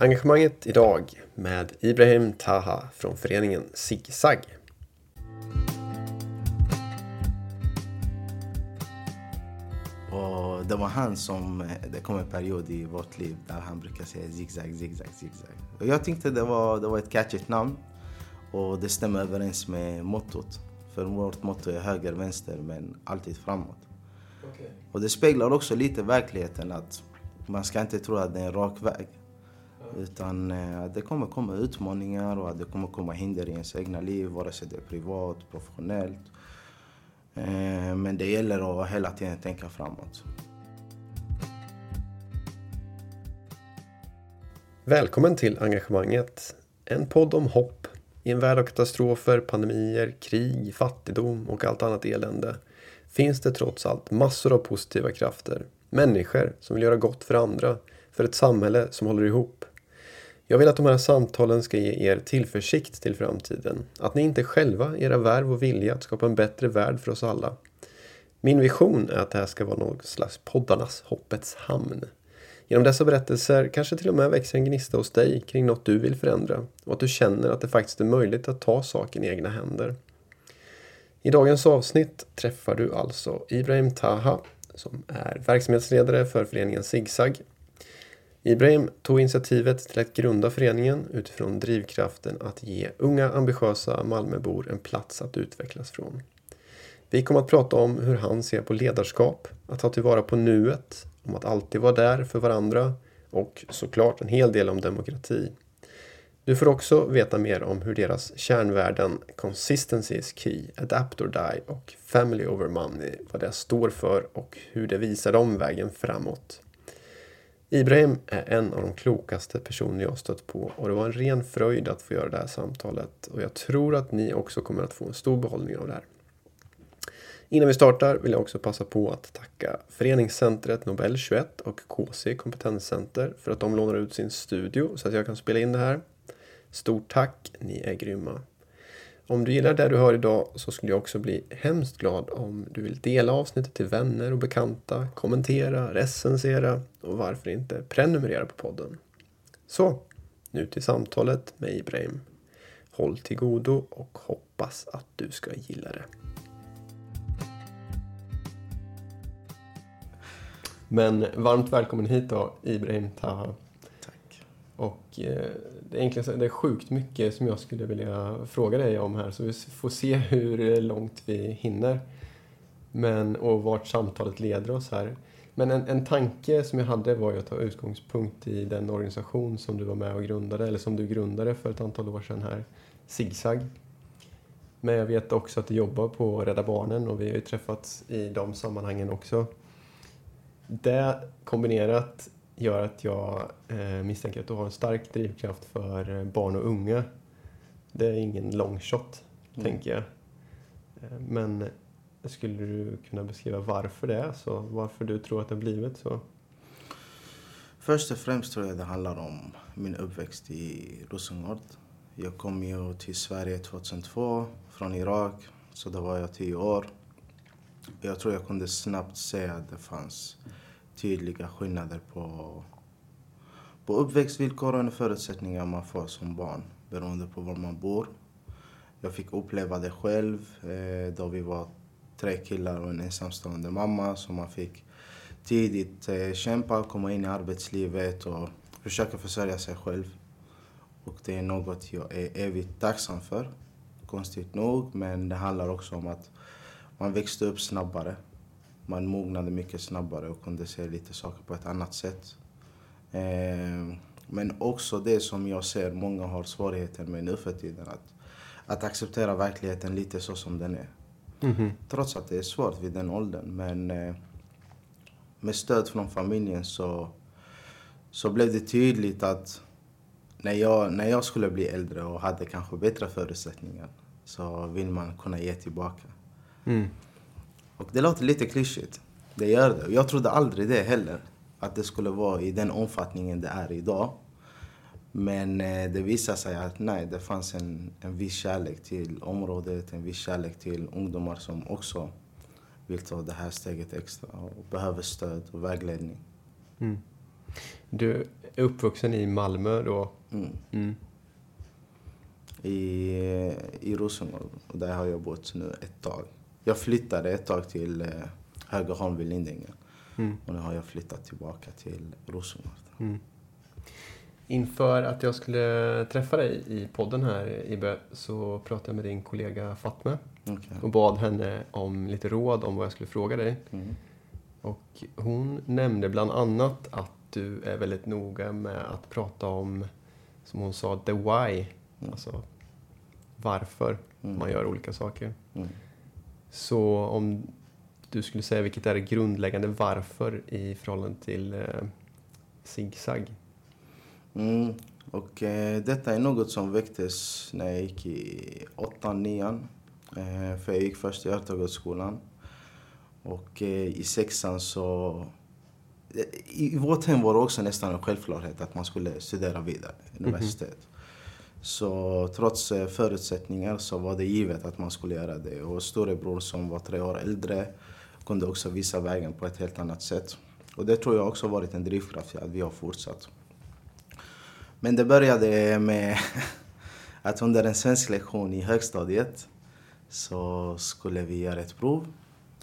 Engagemanget idag med Ibrahim Taha från föreningen Zigzag. Och det var han som, det kom en period i vårt liv där han brukade säga zigzag, zigzag, zigzag. Och jag tyckte det var, det var ett catchigt namn och det stämmer överens med mottot. För vårt motto är höger, vänster men alltid framåt. Okay. Och det speglar också lite verkligheten att man ska inte tro att det är en rak väg. Utan eh, att det kommer komma utmaningar och att det kommer komma hinder i ens egna liv, vare sig det är privat, professionellt. Eh, men det gäller att hela tiden tänka framåt. Välkommen till Engagemanget. En podd om hopp i en värld av katastrofer, pandemier, krig, fattigdom och allt annat elände finns det trots allt massor av positiva krafter. Människor som vill göra gott för andra, för ett samhälle som håller ihop. Jag vill att de här samtalen ska ge er tillförsikt till framtiden. Att ni inte själva, era värv och vilja att skapa en bättre värld för oss alla. Min vision är att det här ska vara någon slags poddarnas hoppets hamn. Genom dessa berättelser kanske till och med växer en gnista hos dig kring något du vill förändra och att du känner att det faktiskt är möjligt att ta saken i egna händer. I dagens avsnitt träffar du alltså Ibrahim Taha som är verksamhetsledare för föreningen Zigzag Ibrahim tog initiativet till att grunda föreningen utifrån drivkraften att ge unga ambitiösa Malmöbor en plats att utvecklas från. Vi kommer att prata om hur han ser på ledarskap, att ta tillvara på nuet, om att alltid vara där för varandra och såklart en hel del om demokrati. Du får också veta mer om hur deras kärnvärden Consistency is key, Adapt or die och Family over money, vad det står för och hur det visar dem vägen framåt. Ibrahim är en av de klokaste personer jag stött på och det var en ren fröjd att få göra det här samtalet och jag tror att ni också kommer att få en stor behållning av det här. Innan vi startar vill jag också passa på att tacka Föreningscentret Nobel 21 och KC Kompetenscenter för att de lånar ut sin studio så att jag kan spela in det här. Stort tack, ni är grymma. Om du gillar det du hör idag så skulle jag också bli hemskt glad om du vill dela avsnittet till vänner och bekanta, kommentera, recensera och varför inte prenumerera på podden. Så, nu till samtalet med Ibrahim. Håll till godo och hoppas att du ska gilla det. Men varmt välkommen hit då, Ibrahim Taha. Och eh, det, är egentligen, det är sjukt mycket som jag skulle vilja fråga dig om här så vi får se hur långt vi hinner. Men, och vart samtalet leder oss här. Men en, en tanke som jag hade var ju att ta utgångspunkt i den organisation som du var med och grundade, eller som du grundade för ett antal år sedan här, Zigzag. Men jag vet också att du jobbar på Rädda Barnen och vi har ju träffats i de sammanhangen också. Det kombinerat gör att jag eh, misstänker att du har en stark drivkraft för eh, barn och unga. Det är ingen long shot, mm. tänker jag. Eh, men skulle du kunna beskriva varför det är så? Varför du tror att det har blivit så? Först och främst tror jag det handlar om min uppväxt i Rosengård. Jag kom ju till Sverige 2002 från Irak, så då var jag tio år. Jag tror jag kunde snabbt se att det fanns tydliga skillnader på, på uppväxtvillkoren och förutsättningar man får som barn beroende på var man bor. Jag fick uppleva det själv eh, då vi var tre killar och en ensamstående mamma som man fick tidigt eh, kämpa, komma in i arbetslivet och försöka försörja sig själv. Och det är något jag är evigt tacksam för. Konstigt nog, men det handlar också om att man växte upp snabbare man mognade mycket snabbare och kunde se lite saker på ett annat sätt. Eh, men också det som jag ser många har svårigheter med nu för tiden. Att, att acceptera verkligheten lite så som den är. Mm -hmm. Trots att det är svårt vid den åldern. Men eh, med stöd från familjen så, så blev det tydligt att när jag, när jag skulle bli äldre och hade kanske bättre förutsättningar så vill man kunna ge tillbaka. Mm. Och det låter lite klyschigt. Det gör det. Jag trodde aldrig det heller. Att det skulle vara i den omfattningen det är idag. Men eh, det visade sig att nej, det fanns en, en viss kärlek till området, en viss kärlek till ungdomar som också vill ta det här steget extra och behöver stöd och vägledning. Mm. Du, är uppvuxen i Malmö då. Mm. Mm. I, i Rosengård. Och där har jag bott nu ett tag. Jag flyttade ett tag till eh, Högaholm vid Lindängen. Mm. Och nu har jag flyttat tillbaka till Rosengård. Mm. Inför att jag skulle träffa dig i podden här, Ibbe, så pratade jag med din kollega Fatme Okej. och bad henne om lite råd om vad jag skulle fråga dig. Mm. Och hon nämnde bland annat att du är väldigt noga med att prata om, som hon sa, the why. Mm. Alltså varför Mm. man gör olika saker. Så om du skulle säga vilket är det grundläggande varför i förhållande till eh, zigzag? Mm. Och eh, detta är något som väcktes när jag gick i åttan, nian. Eh, för jag gick först i Örtagårdsskolan. Och eh, i sexan så... I, I vårt hem var det också nästan en självklarhet att man skulle studera vidare, universitet. Så trots eh, förutsättningar så var det givet att man skulle göra det. Och storebror som var tre år äldre kunde också visa vägen på ett helt annat sätt. Och det tror jag också varit en drivkraft till att vi har fortsatt. Men det började med att under en svensk lektion i högstadiet så skulle vi göra ett prov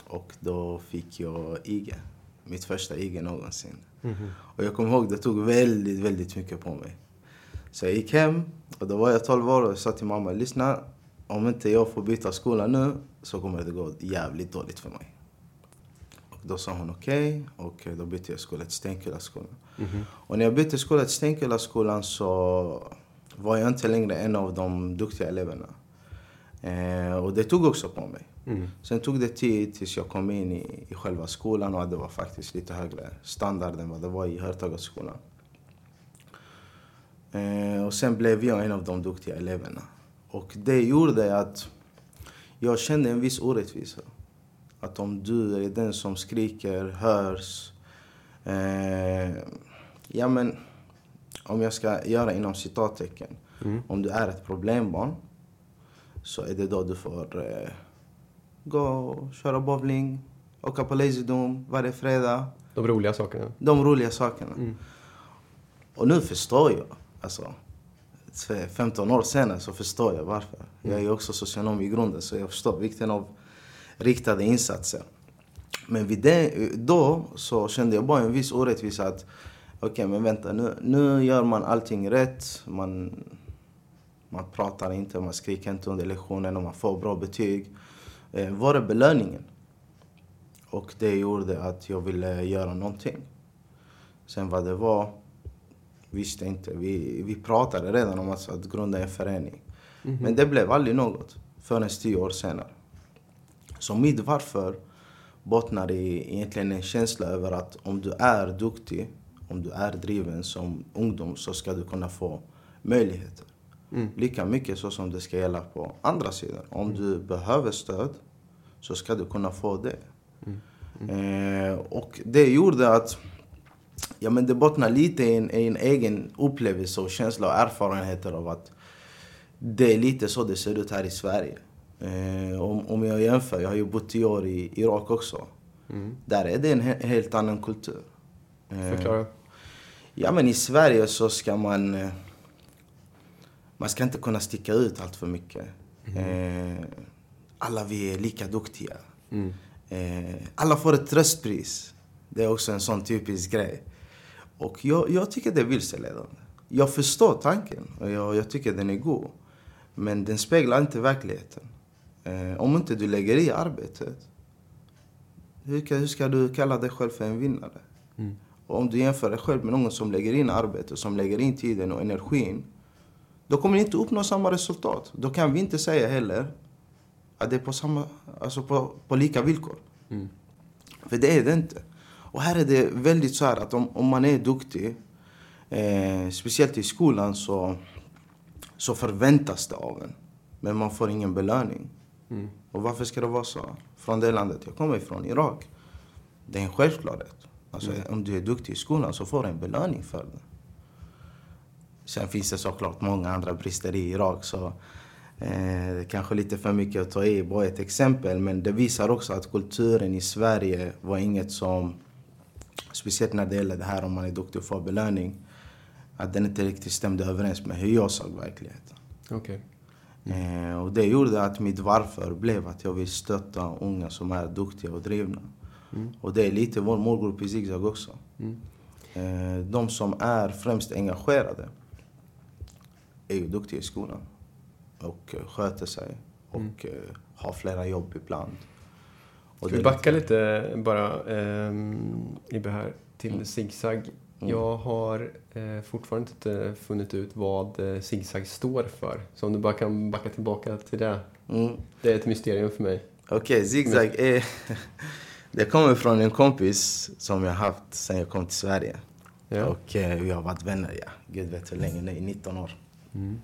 och då fick jag IG. Mitt första IG någonsin. Och jag kommer ihåg det tog väldigt, väldigt mycket på mig. Så jag gick hem och då var jag 12 år och jag sa till mamma, lyssna, om inte jag får byta skola nu så kommer det gå jävligt dåligt för mig. Och då sa hon okej och då bytte jag skola till Stenkullaskolan. Och när jag bytte skola till Stenkullaskolan så var jag inte längre en av de duktiga eleverna. Eh, och det tog också på mig. Mm. Sen tog det tid tills jag kom in i, i själva skolan och det var faktiskt lite högre standard än vad det var i Hörtagarskolan. Eh, och sen blev jag en av de duktiga eleverna. Och det gjorde att jag kände en viss orättvisa. Att om du är den som skriker, hörs... Eh, ja men, om jag ska göra inom citattecken. Mm. Om du är ett problembarn så är det då du får eh, gå och köra bowling, åka på Lazy Dome varje fredag. De roliga sakerna. De roliga sakerna. Mm. Och nu förstår jag. Alltså, 15 år senare så förstår jag varför. Jag är ju också socionom i grunden så jag förstår vikten av riktade insatser. Men vid det, då så kände jag bara en viss orättvisa att okej men vänta nu, nu gör man allting rätt. Man, man pratar inte, man skriker inte under lektionen och man får bra betyg. Eh, var är belöningen? Och det gjorde att jag ville göra någonting. Sen vad det var visste inte. Vi, vi pratade redan om att, att grunda en förening. Men det blev aldrig något förrän tio år senare. Så mitt varför bottnar i egentligen en känsla över att om du är duktig, om du är driven som ungdom så ska du kunna få möjligheter. Mm. Lika mycket så som det ska gälla på andra sidan. Om du behöver stöd så ska du kunna få det. Eh, och det gjorde att ja, men det bottnar lite i en, i en egen upplevelse och känsla och erfarenheter av att det är lite så det ser ut här i Sverige. Eh, om, om jag jämför, jag har ju bott tio år i Irak också. Mm. Där är det en he helt annan kultur. Eh, Förklara. Ja men i Sverige så ska man... eh, Man ska inte kunna sticka ut allt för mycket. Eh, alla vi är lika duktiga. Mm. Eh, alla får ett tröstpris. Det är också en sån typisk grej. Och jag, jag tycker det är vilseledande. Jag förstår tanken och jag, jag tycker den är god. Men den speglar inte verkligheten. Eh, om inte du lägger i arbetet, hur, hur ska du kalla dig själv för en vinnare? Mm. Och om du jämför dig själv med någon som lägger in arbete, som lägger in tiden och energin, då kommer ni inte uppnå samma resultat. Då kan vi inte säga heller att det är på, samma, alltså på, på lika villkor. Mm. För det är det inte. Och här är det väldigt så här att om, om man är duktig, eh, speciellt i skolan, så, så förväntas det av en. Men man får ingen belöning. Mm. Och varför ska det vara så? Från det landet jag kommer ifrån, Irak. Det är en självklarhet. Alltså, Om du är duktig i skolan så får du en belöning för det. Sen finns det såklart många andra brister i Irak. Så, eh, kanske lite för mycket att ta i, bara ett exempel. Men det visar också att kulturen i Sverige var inget som, speciellt när det gäller det här om man är duktig och får belöning. att den inte riktigt stämde överens med hur jag såg verkligheten. Okej. Eh, och det gjorde att mitt varför blev att jag vill stötta unga som är duktiga och drivna. Mm. Och det är lite vår målgrupp i Zigzag också. Mm. Eh, de som är främst engagerade är ju duktiga i skolan. Och eh, sköter sig. Och Mm. eh, har flera jobb ibland. Och Ska vi backa lite bara ehm, Ibbe här till. Zigzag. Mm. Jag har eh, fortfarande inte funnit ut vad eh, Zigzag står för. Så om du bara kan backa tillbaka till det. Mm. Det är ett mysterium för mig. Okej, zigzag är... det kommer från en kompis som jag haft sen jag kom till Sverige. Ja. Och eh, vi har varit vänner, ja. Gud vet hur länge nu, i 19 år. Mm.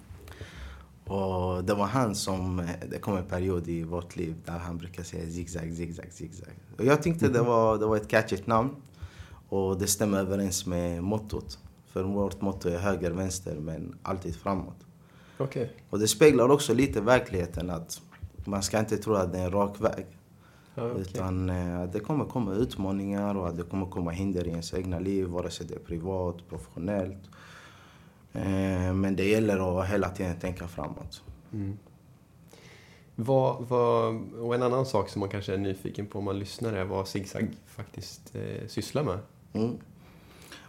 Och det var han som, det kom en period i vårt liv där han brukar säga zigzag, zigzag, zigzag. Och jag tyckte det, var, det var ett catchigt namn. Och det stämmer överens med mottot. För vårt motto är höger, vänster, men alltid framåt. Okej. Och det speglar också lite verkligheten att man ska inte tro att det är en rak väg. Okej. Utan eh, att det kommer komma utmaningar och att det kommer komma hinder i ens egna liv, vare sig det är privat, professionellt. Eh, Men det gäller att hela tiden tänka framåt. Mm. Vad, vad, och en annan sak som man kanske är nyfiken på om man lyssnar är vad Zigzag faktiskt eh, sysslar med. Mm.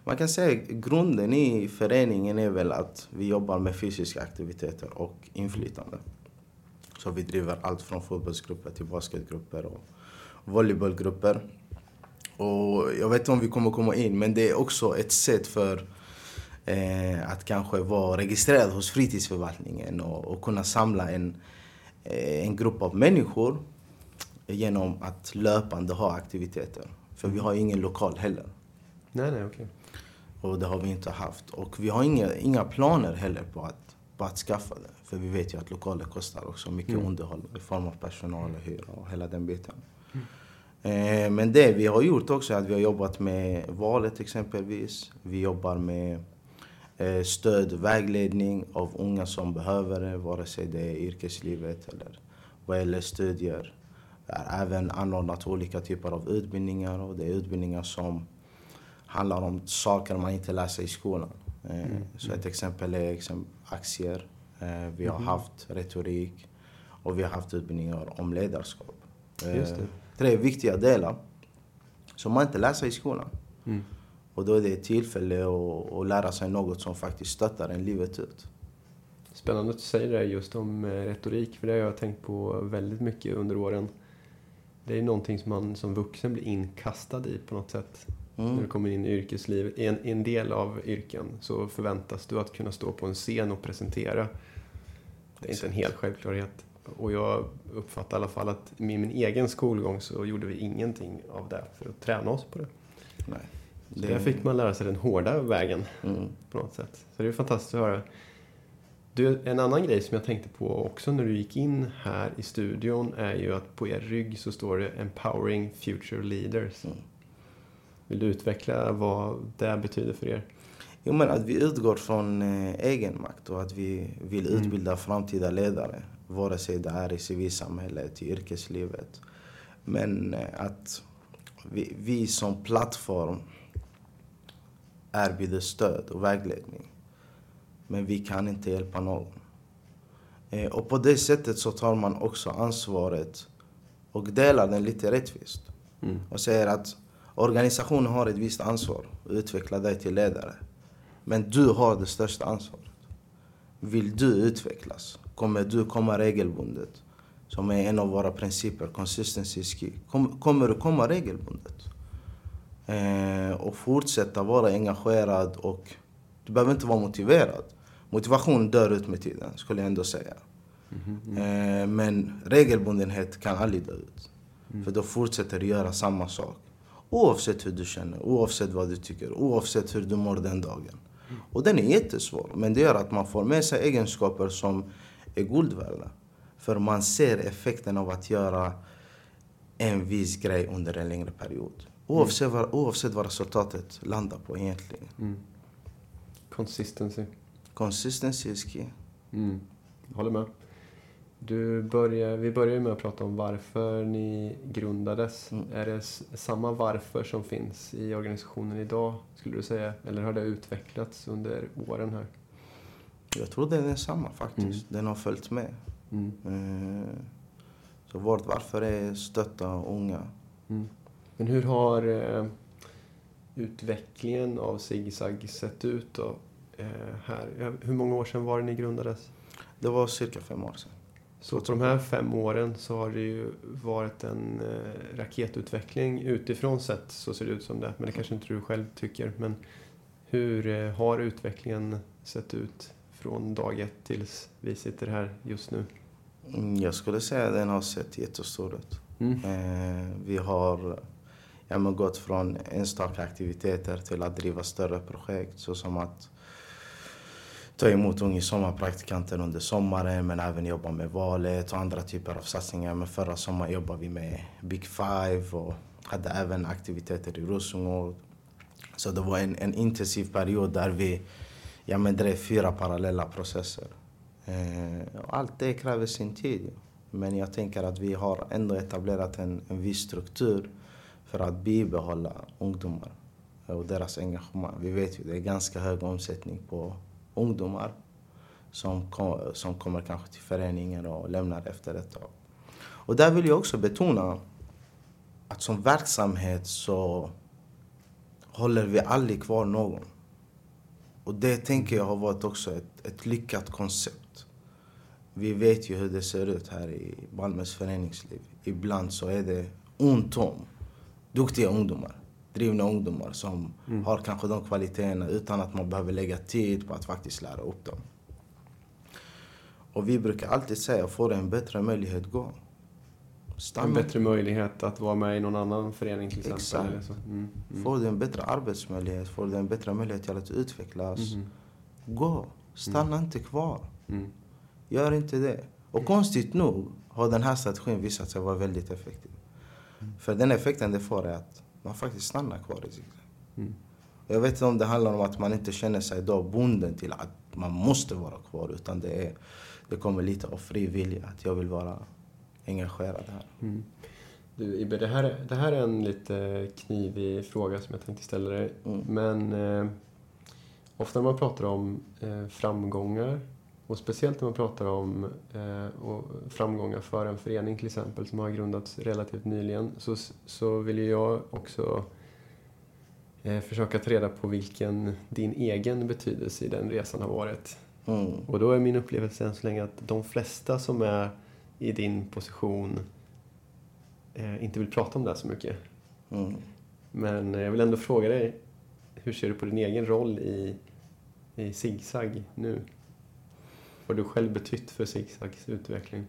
Man kan säga att grunden i föreningen är väl att vi jobbar med fysiska aktiviteter och inflytande. Så vi driver allt från fotbollsgrupper till basketgrupper och volleybollgrupper. Och jag vet inte om vi kommer komma in, men det är också ett sätt för eh, att kanske vara registrerad hos fritidsförvaltningen och, och kunna samla en, eh, en grupp av människor genom att löpande ha aktiviteter. För vi har ingen lokal heller. Nej, nej, okej. Och det har vi inte haft. Och vi har inga, inga planer heller på att, på att skaffa det. För vi vet ju att lokaler kostar också mycket Mm. underhåll i form av personal och hyra och hela den biten. Eh, men det vi har gjort också är att vi har jobbat med valet exempelvis. Vi jobbar med stöd och vägledning av unga som behöver det, vare sig det är yrkeslivet eller vad gäller studier. Vi har även anordnat olika typer av utbildningar och det är utbildningar som handlar om saker man inte lär sig i skolan. Eh, Mm, Så ett exempel är aktier. Eh, Vi har Mhm. haft retorik och vi har haft utbildningar om ledarskap. Eh. Tre viktiga delar som man inte lär sig i skolan. Mm. Och då är det ett tillfälle att, att lära sig något som faktiskt stöttar en livet ut. Spännande att du säger det just om eh, retorik, för det har jag tänkt på väldigt mycket under åren. Det är någonting som man som vuxen blir inkastad i på något sätt. När du Mm. kommer in i yrkeslivet. I en, i en del av yrken så förväntas du att kunna stå på en scen och presentera. Det är inte en hel självklarhet. Och jag uppfattar i alla fall att med min egen skolgång så gjorde vi ingenting av det för att träna oss på det. Nej. Där fick man lära sig den hårda vägen Mm. på något sätt. Så det är fantastiskt att höra. Du, en annan grej som jag tänkte på också när du gick in här i studion är ju att på er rygg så står det Empowering Future Leaders. Mm. Vill du utveckla vad det betyder för er? Jo, men att vi utgår från eh, egen makt och att vi vill Mm. utbilda framtida ledare. Vare sig det är i civilsamhället, i yrkeslivet. Men eh, att vi, vi som plattform erbjuder stöd och vägledning. Men vi kan inte hjälpa någon. Eh, Och på det sättet så tar man också ansvaret och delar den lite rättvist. Mm. och säger att organisationen har ett visst ansvar att utveckla dig till ledare. Men du har det största ansvaret. Vill du utvecklas? Kommer du komma regelbundet? Som är en av våra principer, consistency is key. Kom, kommer du komma regelbundet? Eh, och fortsätta vara engagerad och du behöver inte vara motiverad. Motivation dör ut med tiden, skulle jag ändå säga. Mhm. Eh, men regelbundenhet kan aldrig dö ut. Mm. För då fortsätter du göra samma sak. Oavsett hur du känner, oavsett vad du tycker, oavsett hur du mår den dagen. Och den är jättesvår, men det gör att man får med sig egenskaper som är guld värda. För man ser effekten av att göra en viss grej under en längre period. Oavsett, vad, oavsett vad resultatet landar på egentligen. Mm. Consistency. Consistency is key. Mm. Jag håller med. Du börjar, vi börjar med att prata om varför ni grundades. Mm. Är det samma varför som finns i organisationen idag, skulle du säga? Eller har det utvecklats under åren här? Jag tror det är densamma faktiskt. Mm. Den har följt med. Mm. Eh, Så vårt varför är stötta unga. Men hur har eh, utvecklingen av Zigzag sett ut då? Eh, här? Hur många år sedan var det ni grundades? Det var cirka fem år sedan. Så på de här fem åren så har det ju varit en eh, raketutveckling utifrån sett, så ser det ut som det. Men det kanske inte du själv tycker. Men hur eh, har utvecklingen sett ut från dag ett tills vi sitter här just nu? Mm, Jag skulle säga att den har sett jättestor ut. Mm. Eh, Vi har ja, men gått från enstaka aktiviteter till att driva större projekt såsom att ta emot unga sommarpraktikanter under sommaren men även jobba med valet och andra typer av satsningar. Men förra sommaren jobbade vi med Big Five och hade även aktiviteter i Rosengård. Så det var en, en intensiv period där vi ja, men drev fyra parallella processer. Eh, och allt det kräver sin tid. Men jag tänker att vi har ändå etablerat en, en viss struktur för att bibehålla ungdomar eh, och deras engagemang. Vi vet ju det är ganska hög omsättning på ungdomar som, kom, som kommer kanske till föreningen och lämnar efter ett tag. Och där vill jag också betona att som verksamhet så håller vi aldrig kvar någon. Och det tänker jag har varit också ett, ett lyckat koncept. Vi vet ju hur det ser ut här i Malmös föreningsliv. Ibland så är det ont om duktiga ungdomar, drivna ungdomar som Mm. har kanske de kvaliteterna utan att man behöver lägga tid på att faktiskt lära upp dem. Och vi brukar alltid säga, får du en bättre möjlighet, gå. En Stanna. bättre möjlighet att vara med i någon annan förening till exempel? Exakt. Eller så. Mm. Mm. Får du en bättre arbetsmöjlighet, får du en bättre möjlighet till att utvecklas, Mhm. gå. Stanna inte kvar. Mm. Gör inte det. Och konstigt nog har den här strategin visat sig vara väldigt effektiv. För den effekten det får är att man faktiskt stannar kvar i Zigzag. Mm. Jag vet inte om det handlar om att man inte känner sig då bunden till att man måste vara kvar. Utan det, är, det kommer lite av fri vilja. Att jag vill vara engagerad här. Mm. Du Ibbe, det här, det här är en lite knivig fråga som jag tänkte ställa dig. Mm. Men eh, ofta när man pratar om eh, framgångar och speciellt när man pratar om eh, framgångar för en förening till exempel som har grundats relativt nyligen så, så vill ju jag också eh, försöka ta reda på vilken din egen betydelse i den resan har varit. Mm. Och då är min upplevelse än så länge att de flesta som är i din position eh, inte vill prata om det här så mycket. Mm. Men eh, jag vill ändå fråga dig, hur ser du på din egen roll i, i Zigzag nu? Har du själv betytt för Zigzags utveckling?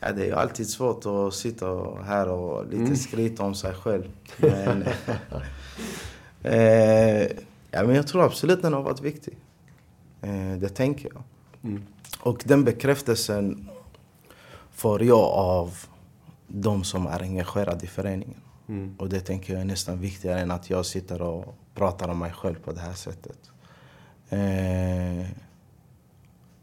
Ja, det är ju alltid svårt att sitta här och lite Mm. skryta om sig själv. Men, eh, ja, men jag tror absolut den har varit viktig. Eh, det tänker jag. Mm. Och den bekräftelsen får jag av de som är engagerade i föreningen. Mm. Och det tänker jag är nästan viktigare än att jag sitter och pratar om mig själv på det här sättet. Eh,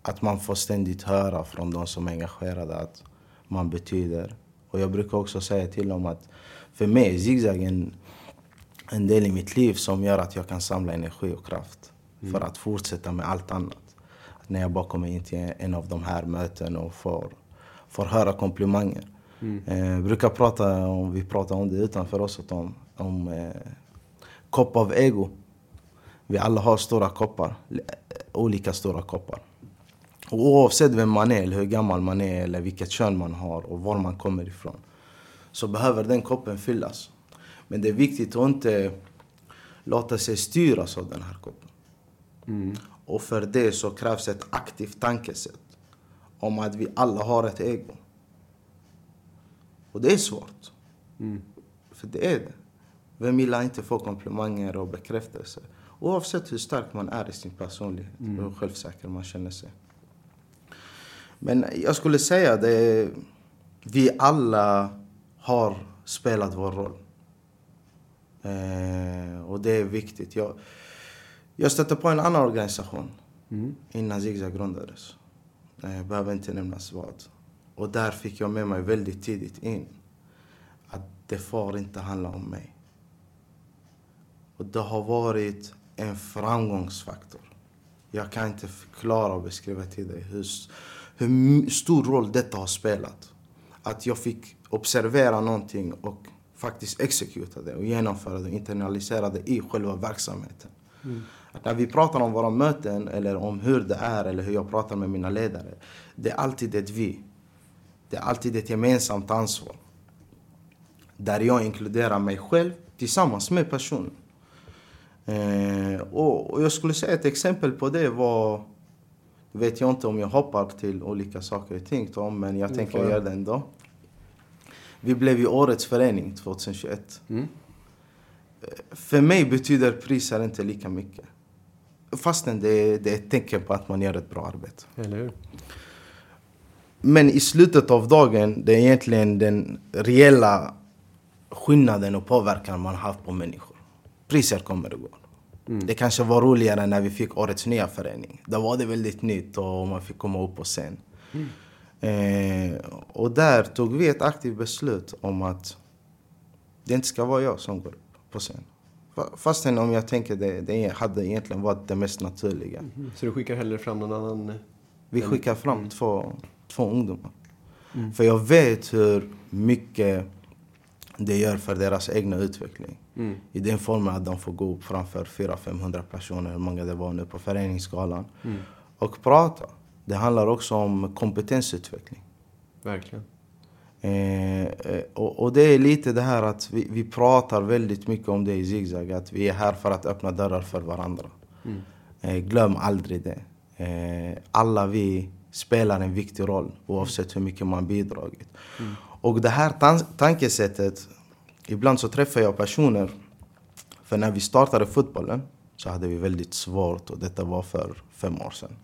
att man får ständigt höra från de som är engagerade att man betyder. Och jag brukar också säga till dem att för mig är zigzag en, en del i mitt liv som gör att jag kan samla energi och kraft för att fortsätta med allt annat. Att när jag bara kommer in till en av de här mötena och får, får höra komplimanger. Mm. Eh, brukar prata om, vi pratar om det utanför oss, om, om eh, kopp av ego. Vi alla har stora koppar, eh, olika stora koppar. Och oavsett vem man är, eller hur gammal man är, eller vilket kön man har och var man kommer ifrån. Så behöver den koppen fyllas. Men det är viktigt att inte låta sig styras av den här koppen. Mm. Och för det så krävs ett aktivt tankesätt. Om att vi alla har ett ego. Och det är svårt. Mm. För det är det. Vem gillar inte få komplimanger och bekräftelse? Oavsett hur stark man är i sin personlighet och hur självsäker man känner sig. Men jag skulle säga det vi alla har spelat vår roll. Eh, och det är viktigt. Jag, jag stötte på en annan organisation Mm. innan Zigzag grundades. Jag behöver inte nämnas vad. Och där fick jag med mig väldigt tidigt in att det får inte handla om mig. Och det har varit en framgångsfaktor. Jag kan inte förklara och beskriva till dig hur, hur stor roll detta har spelat. Att jag fick observera någonting och faktiskt exekuta det och genomföra det internalisera det i själva verksamheten. Mm. Att när vi pratar om våra möten eller om hur det är eller hur jag pratar med mina ledare. Det är alltid ett vi. Det är alltid ett gemensamt ansvar. Där jag inkluderar mig själv tillsammans med personen. Eh, och, och, jag skulle säga ett exempel på det var... vet jag inte om jag hoppar till olika saker och ting, Tom, men jag mm, tänker göra det ändå. Vi blev ju Årets förening 2021. Mm. Eh, för mig betyder priser inte lika mycket. Fastän det, det är ett tecken på att man gör ett bra arbete. Eller hur? Men i slutet av dagen, det är egentligen den reella skillnaden och påverkan man har haft på människor. Priser kommer och går. Mm. Det kanske var roligare när vi fick årets nya förening. Då var det väldigt nytt och man fick komma upp på scen. Mm. Eh, och där tog vi ett aktivt beslut om att det inte ska vara jag som går upp på scen. Fastän om jag tänker det, det hade egentligen varit det mest naturliga. Mm. Så du skickar hellre fram någon annan? Vi skickar fram mm. två, två ungdomar. Mm. För jag vet hur mycket det gör för deras egna utveckling. Mm. I den formen att de får gå upp framför 400-500 personer, hur många det var nu på föreningsskalan. Mm. Och prata. Det handlar också om kompetensutveckling. Verkligen. Eh, eh, och, och, det är lite det här att vi, vi pratar väldigt mycket om det i Zigzag. Att vi är här för att öppna dörrar för varandra. Mm. Eh, glöm aldrig det. Eh, alla vi spelar en viktig roll oavsett hur mycket man bidragit. Mm. Och det här tan tankesättet, ibland så träffar jag personer. För när vi startade fotbollen så hade vi väldigt svårt, och detta var för fem år sedan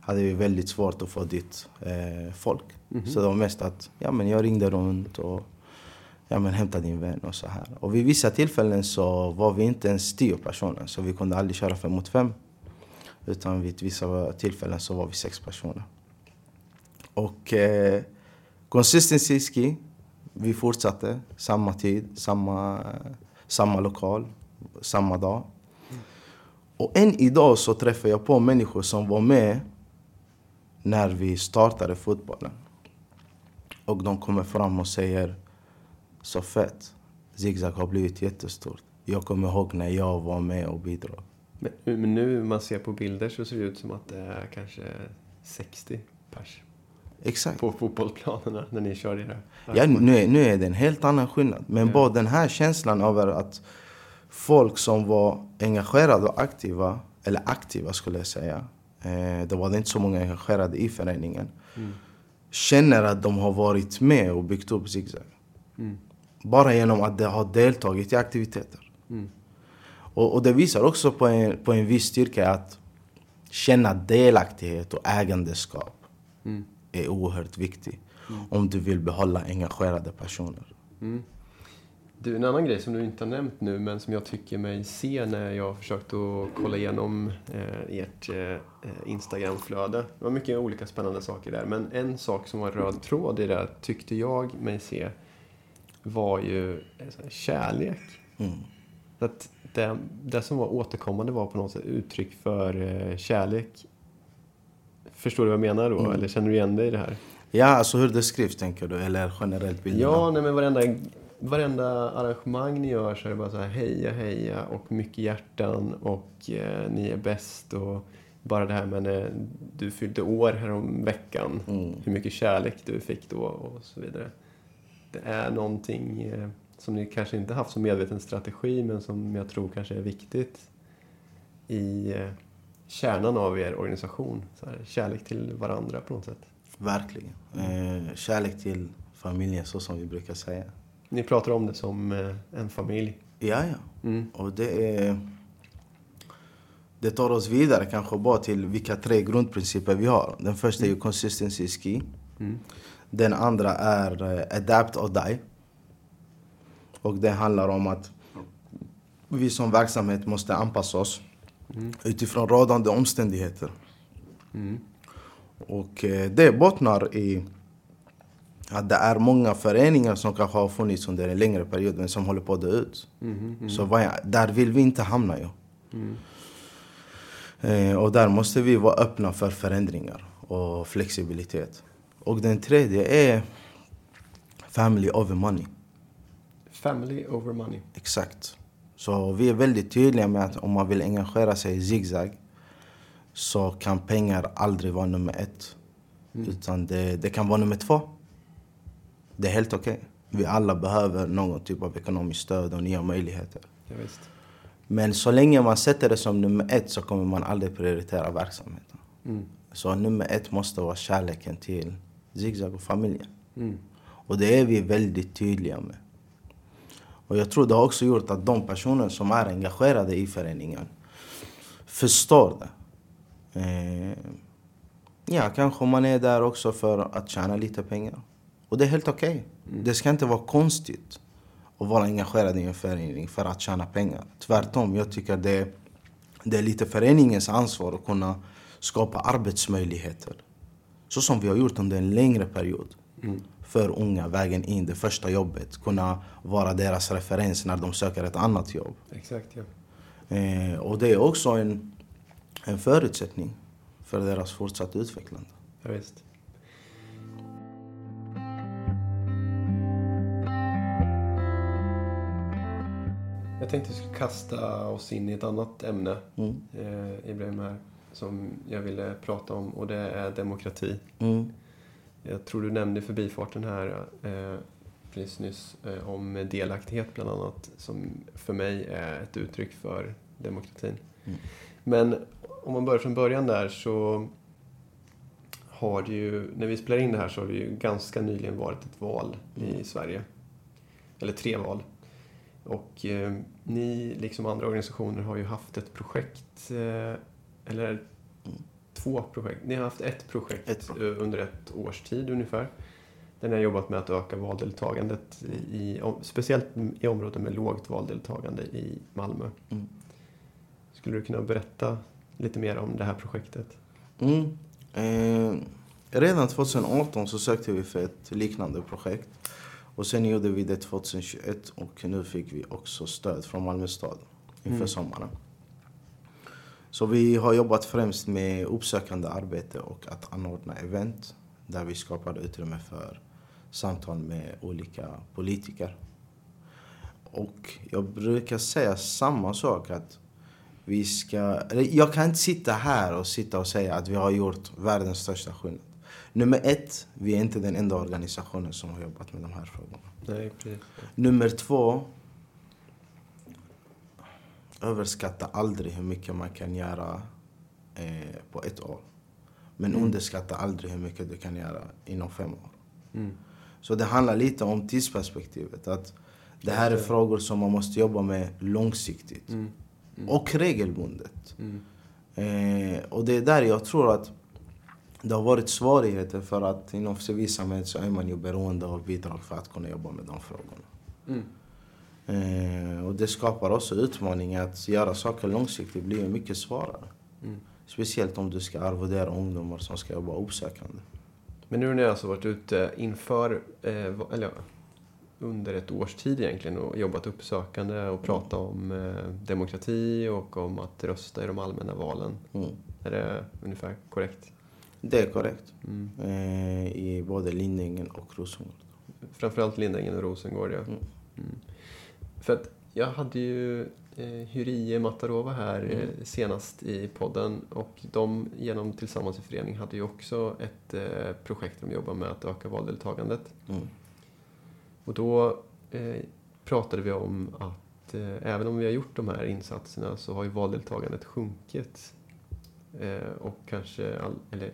hade vi väldigt svårt att få dit eh, folk. Mm -hmm. Så det var mest att ja, men jag ringde runt och ja, men hämta din vän och så här. Och vid vissa tillfällen så var vi inte ens tio personer, så vi kunde aldrig köra fem mot fem. Utan vid vissa tillfällen så var vi sex personer. Och eh, consistency ski, vi fortsatte samma tid, samma, samma lokal, samma dag. Och än idag så träffar jag på människor som var med när vi startade fotbollen. Och de kommer fram och säger så fett. Zigzag har blivit jättestort. Jag kommer ihåg när jag var med och bidrog. Men, men nu man ser på bilder så ser det ut som att det är kanske 60 pers. Exakt. På fotbollsplanerna när ni kör era... Ja, nu är, nu är det en helt annan skillnad. Men ja. bara den här känslan över att folk som var engagerade och aktiva, eller aktiva skulle jag säga, Eh, det var inte så många engagerade i föreningen. Mm. Känner att de har varit med och byggt upp Zigzag. Mm. Bara genom att de har deltagit i aktiviteter. Mm. Och, och, det visar också på en, på en viss styrka att känna delaktighet och ägandeskap mm. Är oerhört viktigt. Mm. Om du vill behålla engagerade personer. Mm. Du, en annan grej som du inte har nämnt nu, men som jag tycker mig se när jag har försökt att kolla igenom eh, ert eh, Instagramflöde. Det var mycket olika spännande saker där, men en sak som var röd tråd i det, tyckte jag mig se, var ju eh, kärlek. Mm. Att det, det som var återkommande var på något sätt uttryck för eh, kärlek. Förstår du vad jag menar då? Mm. Eller känner du igen dig i det här? Ja, alltså hur det skrivs tänker du? Eller generellt bilderna? Ja, nej men varenda varenda arrangemang ni gör så är det bara så här heja, heja och mycket hjärtan och eh, ni är bäst och bara det här med när du fyllde år härom veckan, mm. hur mycket kärlek du fick då och så vidare. Det är någonting eh, som ni kanske inte haft som medveten strategi men som jag tror kanske är viktigt i eh, kärnan av er organisation. Så här, kärlek till varandra på något sätt. Verkligen. Eh, kärlek till familjen så som vi brukar säga. Ni pratar om det som eh, en familj. Ja, ja. Mm. Och det är... Det tar oss vidare kanske bara till vilka tre grundprinciper vi har. Den första är ju mm. consistency ski. Mm. Den andra är uh, adapt or die. Och det handlar om att vi som verksamhet måste anpassa oss mm. utifrån rådande omständigheter. Mm. Och eh, det bottnar i att det är många föreningar som kanske har funnits under en längre period men som håller på att dö ut. Mm. Så vad där vill vi inte hamna ju. Eh, och där måste vi vara öppna för förändringar och flexibilitet. Och den tredje är family over money. Family over money. Exakt. Så vi är väldigt tydliga med att om man vill engagera sig i zigzag så kan pengar aldrig vara nummer ett. Mm. Utan det, det kan vara nummer två. Det är helt okej. Vi alla behöver någon typ av ekonomiskt stöd och nya möjligheter. Ja, visst. Men så länge man sätter det som nummer ett så kommer man aldrig prioritera verksamheten. Mm. Så nummer ett måste vara kärleken till zigzag och familjen. Mm. Och det är vi väldigt tydliga med. Och jag tror det har också gjort att de personer som är engagerade i föreningen förstår det. Eh, ja, kanske man är där också för att tjäna lite pengar. Och det är helt okej. Okay. Det ska inte vara konstigt att vara engagerad i en förening för att tjäna pengar. Tvärtom, jag tycker det, det är lite föreningens ansvar att kunna skapa arbetsmöjligheter. Så som vi har gjort under en längre period. Mm. För unga, vägen in, det första jobbet. Kunna vara deras referens när de söker ett annat jobb. Exakt, ja. Eh, och det är också en, en förutsättning för deras fortsatta utvecklande. Ja, visst. Jag tänkte att vi skulle kasta oss in i ett annat ämne, Mm. eh, Ibrahim, här, som jag ville prata om och det är demokrati. Mm. Jag tror du nämnde i förbifarten här eh, precis nyss eh, om delaktighet bland annat, som för mig är ett uttryck för demokratin. Mm. Men om man börjar från början där så har det ju, när vi spelar in det här så har det ju ganska nyligen varit ett val i Sverige. Eller tre val. Och eh, ni, liksom andra organisationer, har ju haft ett projekt, eh, eller två projekt. Ni har haft ett projekt Ett. eh, under ett års tid ungefär. Där ni har jobbat med att öka valdeltagandet, i, speciellt i områden med lågt valdeltagande i Malmö. Mm. Skulle du kunna berätta lite mer om det här projektet? Mm. Eh, redan 2018 så sökte vi för ett liknande projekt. Och sen gjorde vi det 2021 och nu fick vi också stöd från Malmö stad inför Mm. sommaren. Så vi har jobbat främst med uppsökande arbete och att anordna event där vi skapade utrymme för samtal med olika politiker. Och jag brukar säga samma sak att vi ska... Jag kan inte sitta här och sitta och säga att vi har gjort världens största skillnad. Nummer ett, vi är inte den enda organisationen som har jobbat med de här frågorna. Nej. Nummer två, överskatta aldrig hur mycket man kan göra eh, på ett år. Men Mm. underskatta aldrig hur mycket du kan göra inom fem år. Mm. Så det handlar lite om tidsperspektivet. Att det här är frågor som man måste jobba med långsiktigt. Mm. Mm. Och regelbundet. Mm. Eh, och det är där jag tror att det har varit svårigheter för att inom civilsamhället så är man ju beroende av bidrag för att kunna jobba med de frågorna. Mm. Eh, och det skapar också utmaningar att göra saker långsiktigt blir mycket svårare. Mm. Speciellt om du ska arvodera ungdomar som ska jobba uppsökande. Men nu har ni alltså varit ute inför, eh, eller under ett års tid egentligen och jobbat uppsökande och pratat om eh, demokrati och om att rösta i de allmänna valen. Mm. Är det ungefär korrekt? Det är korrekt. Mm. Eh, I både Lindängen och Rosengård. Framförallt Lindängen och Rosengård, ja. Mm. För att jag hade ju eh, Hyrie Matarova här eh, Mm. senast i podden och de genom Tillsammans i förening hade ju också ett eh, projekt de jobbar med att öka valdeltagandet. Mm. Och då eh, pratade vi om att eh, även om vi har gjort de här insatserna så har ju valdeltagandet sjunkit. Eh, och kanske all, eller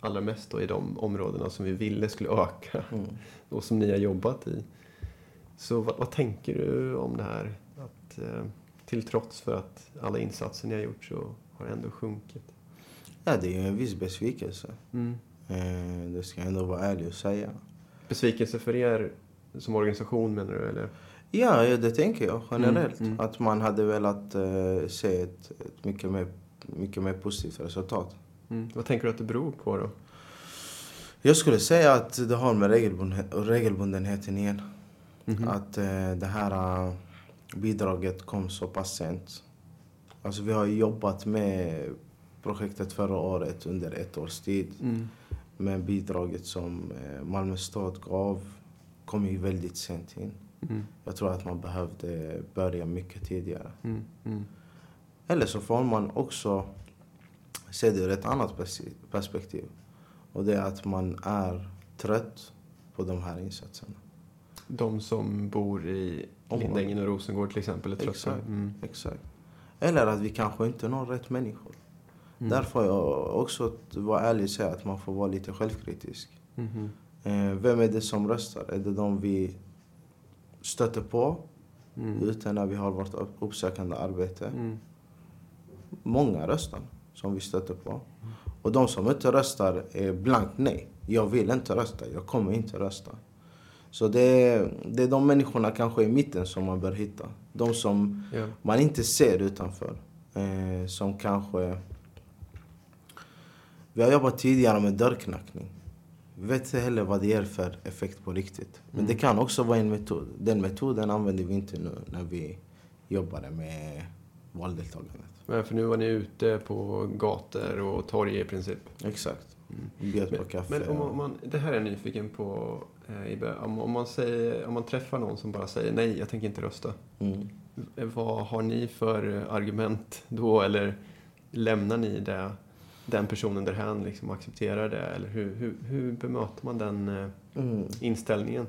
allra mest då i de områdena som vi ville skulle öka Mm. och som ni har jobbat i. Så vad, vad tänker du om det här? Att eh, till trots för att alla insatser ni har gjort så har det ändå sjunkit. Ja, det är ju en viss besvikelse. Mm. Eh, det ska jag ändå vara ärlig och säga. Besvikelse för er som organisation menar du? Eller? Ja, det tänker jag generellt. Mm, mm. Att man hade velat eh, se ett, ett mycket, mer, mycket mer positivt resultat. Mm. Vad tänker du att det beror på då? Jag skulle säga att det har med regelbundenhet, regelbundenheten igen. Mhm. Att eh, det här eh, bidraget kom så pass sent. Alltså vi har jobbat med projektet förra året under ett års tid. Mm. Men bidraget som eh, Malmö stad gav kom ju väldigt sent in. Mm. Jag tror att man behövde börja mycket tidigare. Mm. Mm. Eller så får man också se det ur ett annat perspektiv. Och det är att man är trött på de här insatserna. De som bor i. Lindängen och Rosengård till exempel är trötta. Exakt. Mm. Exakt. Eller att vi kanske inte når rätt människor. Mm. Där får jag också vara ärlig och säga att man får vara lite självkritisk. Eh, vem är det som röstar? Är det de vi stöter på Mm. ute när vi har vårt upp- uppsökande arbete? Mm. Många röstar som vi stöter på. Och de som inte röstar är blankt nej. Jag vill inte rösta, jag kommer inte rösta. Så det är, det är de människorna kanske i mitten som man bör hitta. De som Ja. man inte ser utanför. Eh, som kanske... Vi har jobbat tidigare med dörrknackning. Vi vet inte heller vad det ger för effekt på riktigt. Men Mm. det kan också vara en metod. Den metoden använder vi inte nu när vi jobbade med valdeltagandet. Men för nu var ni ute på gator och torg i princip. Exakt. Mm. Bjöd på kaffe. men om man, det här är jag nyfiken på. Eh, om, om, man säger, om man träffar någon som bara säger nej, jag tänker inte rösta. Mm. Eh, Vad har ni för eh, argument då? Eller lämnar ni det, den personen därhän liksom, och accepterar det? Eller hur, hur, hur bemöter man den Mm. inställningen?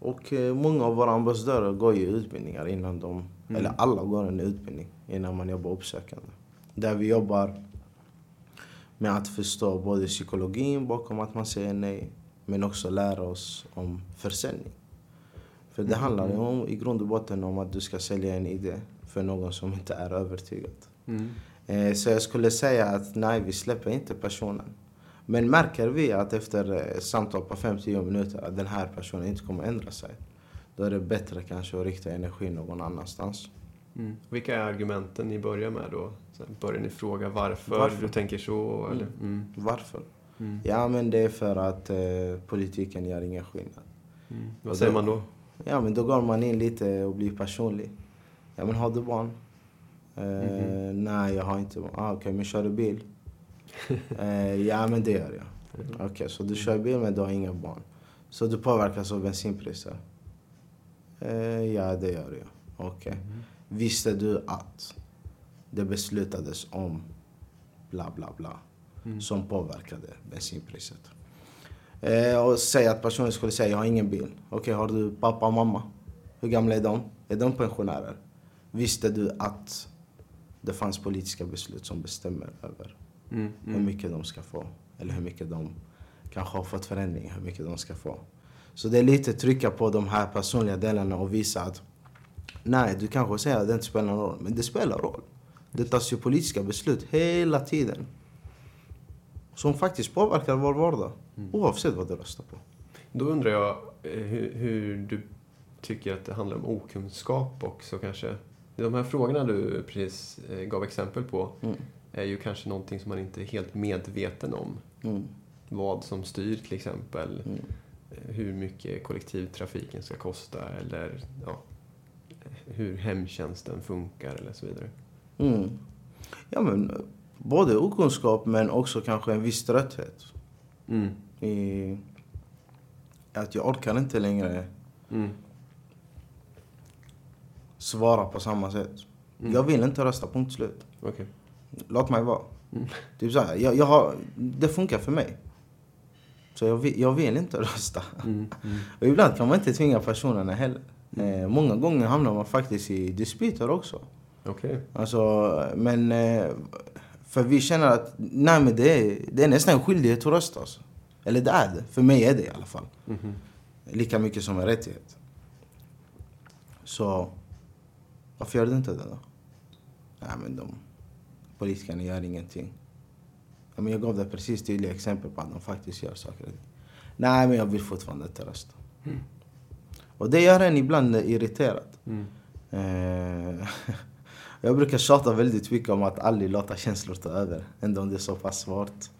Och många av våra ambassadörer går ju utbildningar innan de, Mm. eller alla går en utbildning innan man jobbar uppsökande. Där vi jobbar med att förstå både psykologin bakom att man säger nej, men också lära oss om försäljning. För det handlar ju om, i grund och botten om att du ska sälja en idé för någon som inte är övertygad. Mm. Eh, Så jag skulle säga att nej, vi släpper inte personen. Men märker vi att efter eh, samtal på 5-10 minuter att den här personen inte kommer ändra sig. Då är det bättre kanske att rikta energi någon annanstans. Mm. Vilka är argumenten ni börjar med då? Börjar ni fråga varför, Varför? du tänker så? Eller? Mm. Varför? Mm. Ja, men det är för att eh, politiken gör ingen skillnad. Mm. Vad säger då- man då? Ja, men då går man in lite och blir personlig. Ja, men har du barn? Eh, Mhm. Nej, jag har inte barn. Ah, Okej, men kör du bil? eh, ja, men det gör jag. Okej, så du kör bil men du har inga barn. Så du påverkas av bensinpriser? Eh, ja, det gör jag. Okej. Mm. Visste du att det beslutades om bla bla bla Mm. som påverkade bensinpriset? Eh, och säg att personen skulle säga jag har ingen bil. Okej, har du pappa och mamma? Hur gamla är de? Är de pensionärer? Visste du att det fanns politiska beslut som bestämmer över Mm. hur Mm. mycket de ska få. Eller hur mycket de kanske har fått förändringar, hur mycket de ska få. Så det är lite trycka på de här personliga delarna och visa att nej, du kanske säger att det inte spelar någon roll, men det spelar roll. Det tas ju politiska beslut hela tiden. Som faktiskt påverkar vår vardag. Mm. Oavsett vad du röstar på. Då undrar jag eh, hur, hur du tycker att det handlar om okunskap också kanske. De här frågorna du precis eh, gav exempel på Mm. är ju kanske någonting som man inte är helt medveten om. Mm. Vad som styr till exempel. Mm. eh, Hur mycket kollektivtrafiken ska kosta eller ja, hur hemtjänsten funkar eller så vidare. Mm. Ja, men både okunskap men också kanske en viss trötthet. Mm. I att jag orkar inte längre Mm. svara på samma sätt. Mm. Jag vill inte rösta, punkt slut. Okej. Låt mig vara. Mm. Typ så här, jag, jag har, det funkar för mig. Så jag vill, jag vill inte rösta. Mm. Mm. Och ibland kan man inte tvinga personerna heller. Mm. Eh, många gånger hamnar man faktiskt i dispyter också. Okej. Alltså, men... Eh, för vi känner att nej, men det, är, det är nästan en skyldighet att rösta. Alltså. Eller det är det. För mig är det i alla fall. Mhm. Lika mycket som en rättighet. Så varför gör du inte det då? Nej men de politikerna gör ingenting. Ja, men jag gav dig precis tydliga exempel på att de faktiskt gör saker. Nej men jag vill fortfarande inte rösta. Mm. Och det gör en ibland irriterad. Mm. Jag brukar tjata väldigt mycket om att aldrig låta känslor ta över. Ändå om det är så pass svårt.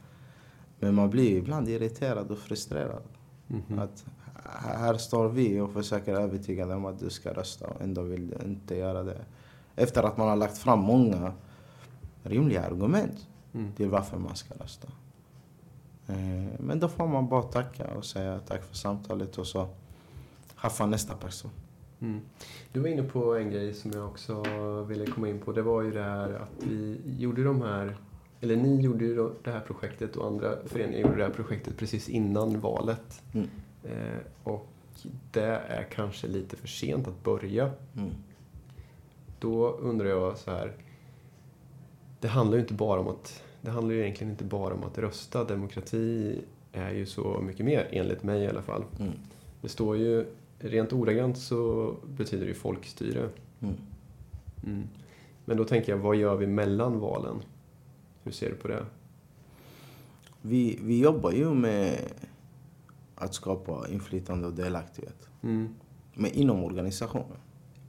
Men man blir ibland irriterad och frustrerad. Mhm. Att här står vi och försöker övertyga dem att du ska rösta och ändå vill du inte göra det. Efter att man har lagt fram många rimliga argument Mm. till varför man ska rösta. Eh, Men då får man bara tacka och säga tack för samtalet och så haffa nästa person. Mm. Du var inne på en grej som jag också ville komma in på. Det var ju det här att vi gjorde de här, eller ni gjorde ju det här projektet och andra föreningar gjorde det här projektet precis innan valet. Mm. Eh, och det är kanske lite för sent att börja. Mm. Då undrar jag så här. Det handlar ju inte bara om att, det handlar ju egentligen inte bara om att rösta. Demokrati är ju så mycket mer, enligt mig i alla fall. Mm. Det står ju, rent ordagrant så betyder det ju folkstyre. Mm. Mm. Men då tänker jag, vad gör vi mellan valen? Hur ser du på det? Vi, vi jobbar ju med att skapa inflytande och delaktighet. Mm. Men inom organisationen.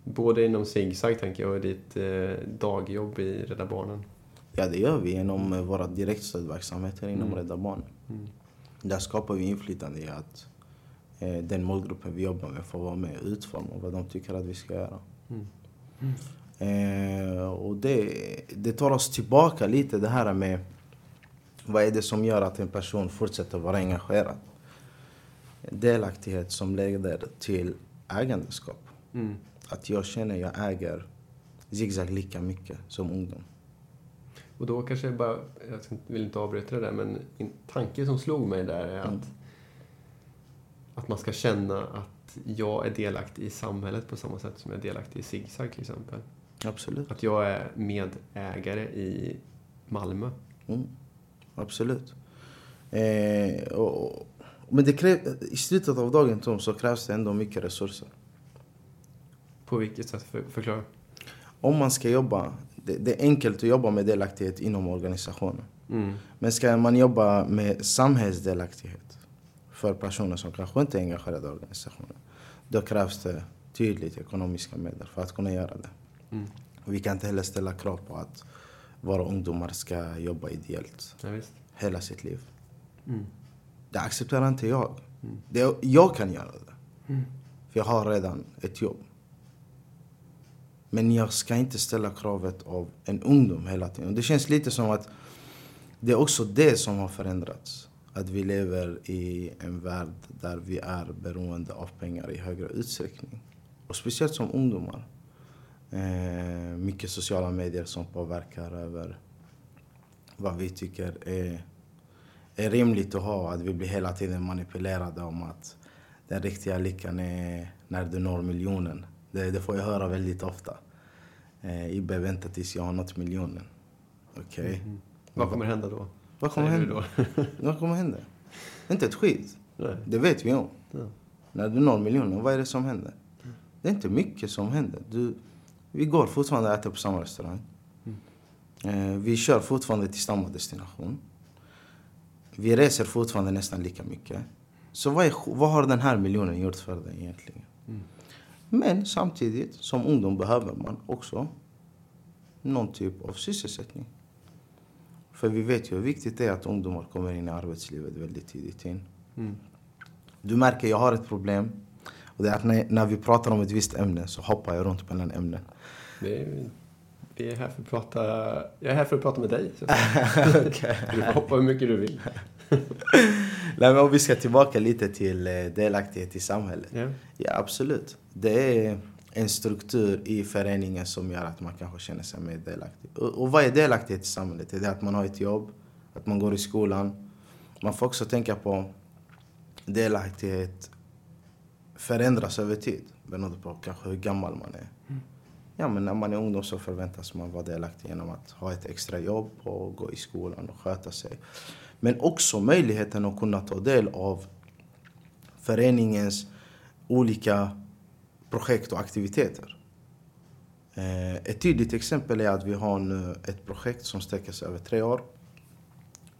Både inom ZigZag tänker jag och ditt eh, dagjobb i Rädda Barnen. Ja, det gör vi genom eh, våra direktstödverksamheter inom Mm. Rädda Barnen. Mm. Där skapar vi inflytande i att den målgruppen vi jobbar med får vara med och utforma vad de tycker att vi ska göra. Mm. Eh, och det, det tar oss tillbaka lite det här med vad är det som gör att en person fortsätter vara engagerad. Delaktighet som leder till ägandeskap. Mm. Att jag känner jag äger zigzag lika mycket som ungdom. Och då kanske jag bara, jag vill inte avbryta det där, men en tanke som slog mig där är Mm. Att, man ska känna att jag är delaktig i samhället på samma sätt som jag är delaktig i ZigZag till exempel. Absolut. Att jag är medägare i Malmö. Mm. Absolut. Eh, och, men det kräv, i slutet av dagen Tom, så krävs det ändå mycket resurser. På vilket sätt? För, förklara. Om man ska jobba, det, det är enkelt att jobba med delaktighet inom organisationen. Mm. Men ska man jobba med samhällsdelaktighet för personer som kanske inte är engagerade i organisationen, då krävs det tydligt ekonomiska medel för att kunna göra det. Mm. Vi kan inte heller ställa krav på att våra ungdomar ska jobba ideellt Ja, hela sitt liv. Mm. Det accepterar inte jag. Mm. Det, jag kan göra det. Mm. För jag har redan ett jobb. Men jag ska inte ställa kravet av en ungdom hela tiden. Och det känns lite som att det är också det som har förändrats. Att vi lever i en värld där vi är beroende av pengar i högre utsträckning. Och speciellt som ungdomar. Eh, mycket sociala medier som påverkar över vad vi tycker är, är rimligt att ha. Att vi blir hela tiden manipulerade om att den riktiga lyckan är när du når miljonen. Det, det får jag höra väldigt ofta. Eh, Ibbe, vänta tills jag har nått miljonen. Okej. Mm. Vad kommer hända då? Vad kommer hända? Vad kommer hända? Inte ett skit. Nej. Det vet vi om. Ja. När du når miljonen, vad är det som händer? Det är inte mycket som händer. Du, vi går fortfarande och äter på samma restaurang. Eh, vi kör fortfarande till samma destination. Vi reser fortfarande nästan lika mycket. Så vad, är, vad har den här miljonen gjort för dig egentligen? Mm. Men samtidigt, som ungdom behöver man också någon typ av sysselsättning. För vi vet ju hur viktigt det är att ungdomar kommer in i arbetslivet väldigt tidigt in. Mm. Du märker, jag har ett problem. Och det är att när, när vi pratar om ett visst ämne så hoppar jag runt mellan ämnen. Det är, vi är här för att prata, jag är här för att prata med dig. Så. Du får hoppa hur mycket du vill. Nej, men om vi ska tillbaka lite till eh, delaktighet i samhället. Ja. Ja, absolut. Det är en struktur i föreningen som gör att man kanske känner sig mer delaktig. Och, och vad är delaktighet i samhället? Är det att man har ett jobb? Att man går i skolan? Man får också tänka på delaktighet förändras över tid beroende på kanske hur gammal man är. Ja, men när man är ungdom så förväntas man vara delaktig genom att ha ett extra jobb och gå i skolan och sköta sig. Men också möjligheten att kunna ta del av föreningens olika projekt och aktiviteter. Eh, Ett tydligt exempel är att vi har nu ett projekt som sträcker sig över tre år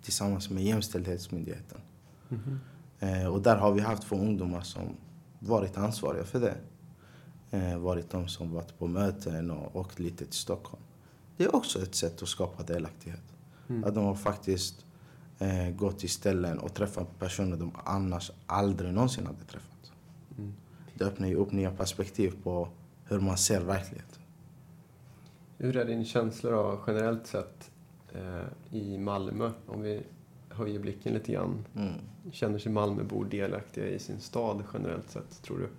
tillsammans med Jämställdhetsmyndigheten. Mhm. Eh, Och där har vi haft två ungdomar som varit ansvariga för det. Eh, Varit de som varit på möten och åkt lite till Stockholm. Det är också ett sätt att skapa delaktighet. Mm. Att de har faktiskt Eh, gå till ställen och träffa personer de annars aldrig någonsin hade träffat. Mm. Det öppnar ju upp nya perspektiv på hur man ser verkligheten. Hur är din känsla då, generellt sett eh, i Malmö? Om vi höjer blicken lite grann. Mm. Känner sig Malmöbor delaktiga i sin stad generellt sett, tror du?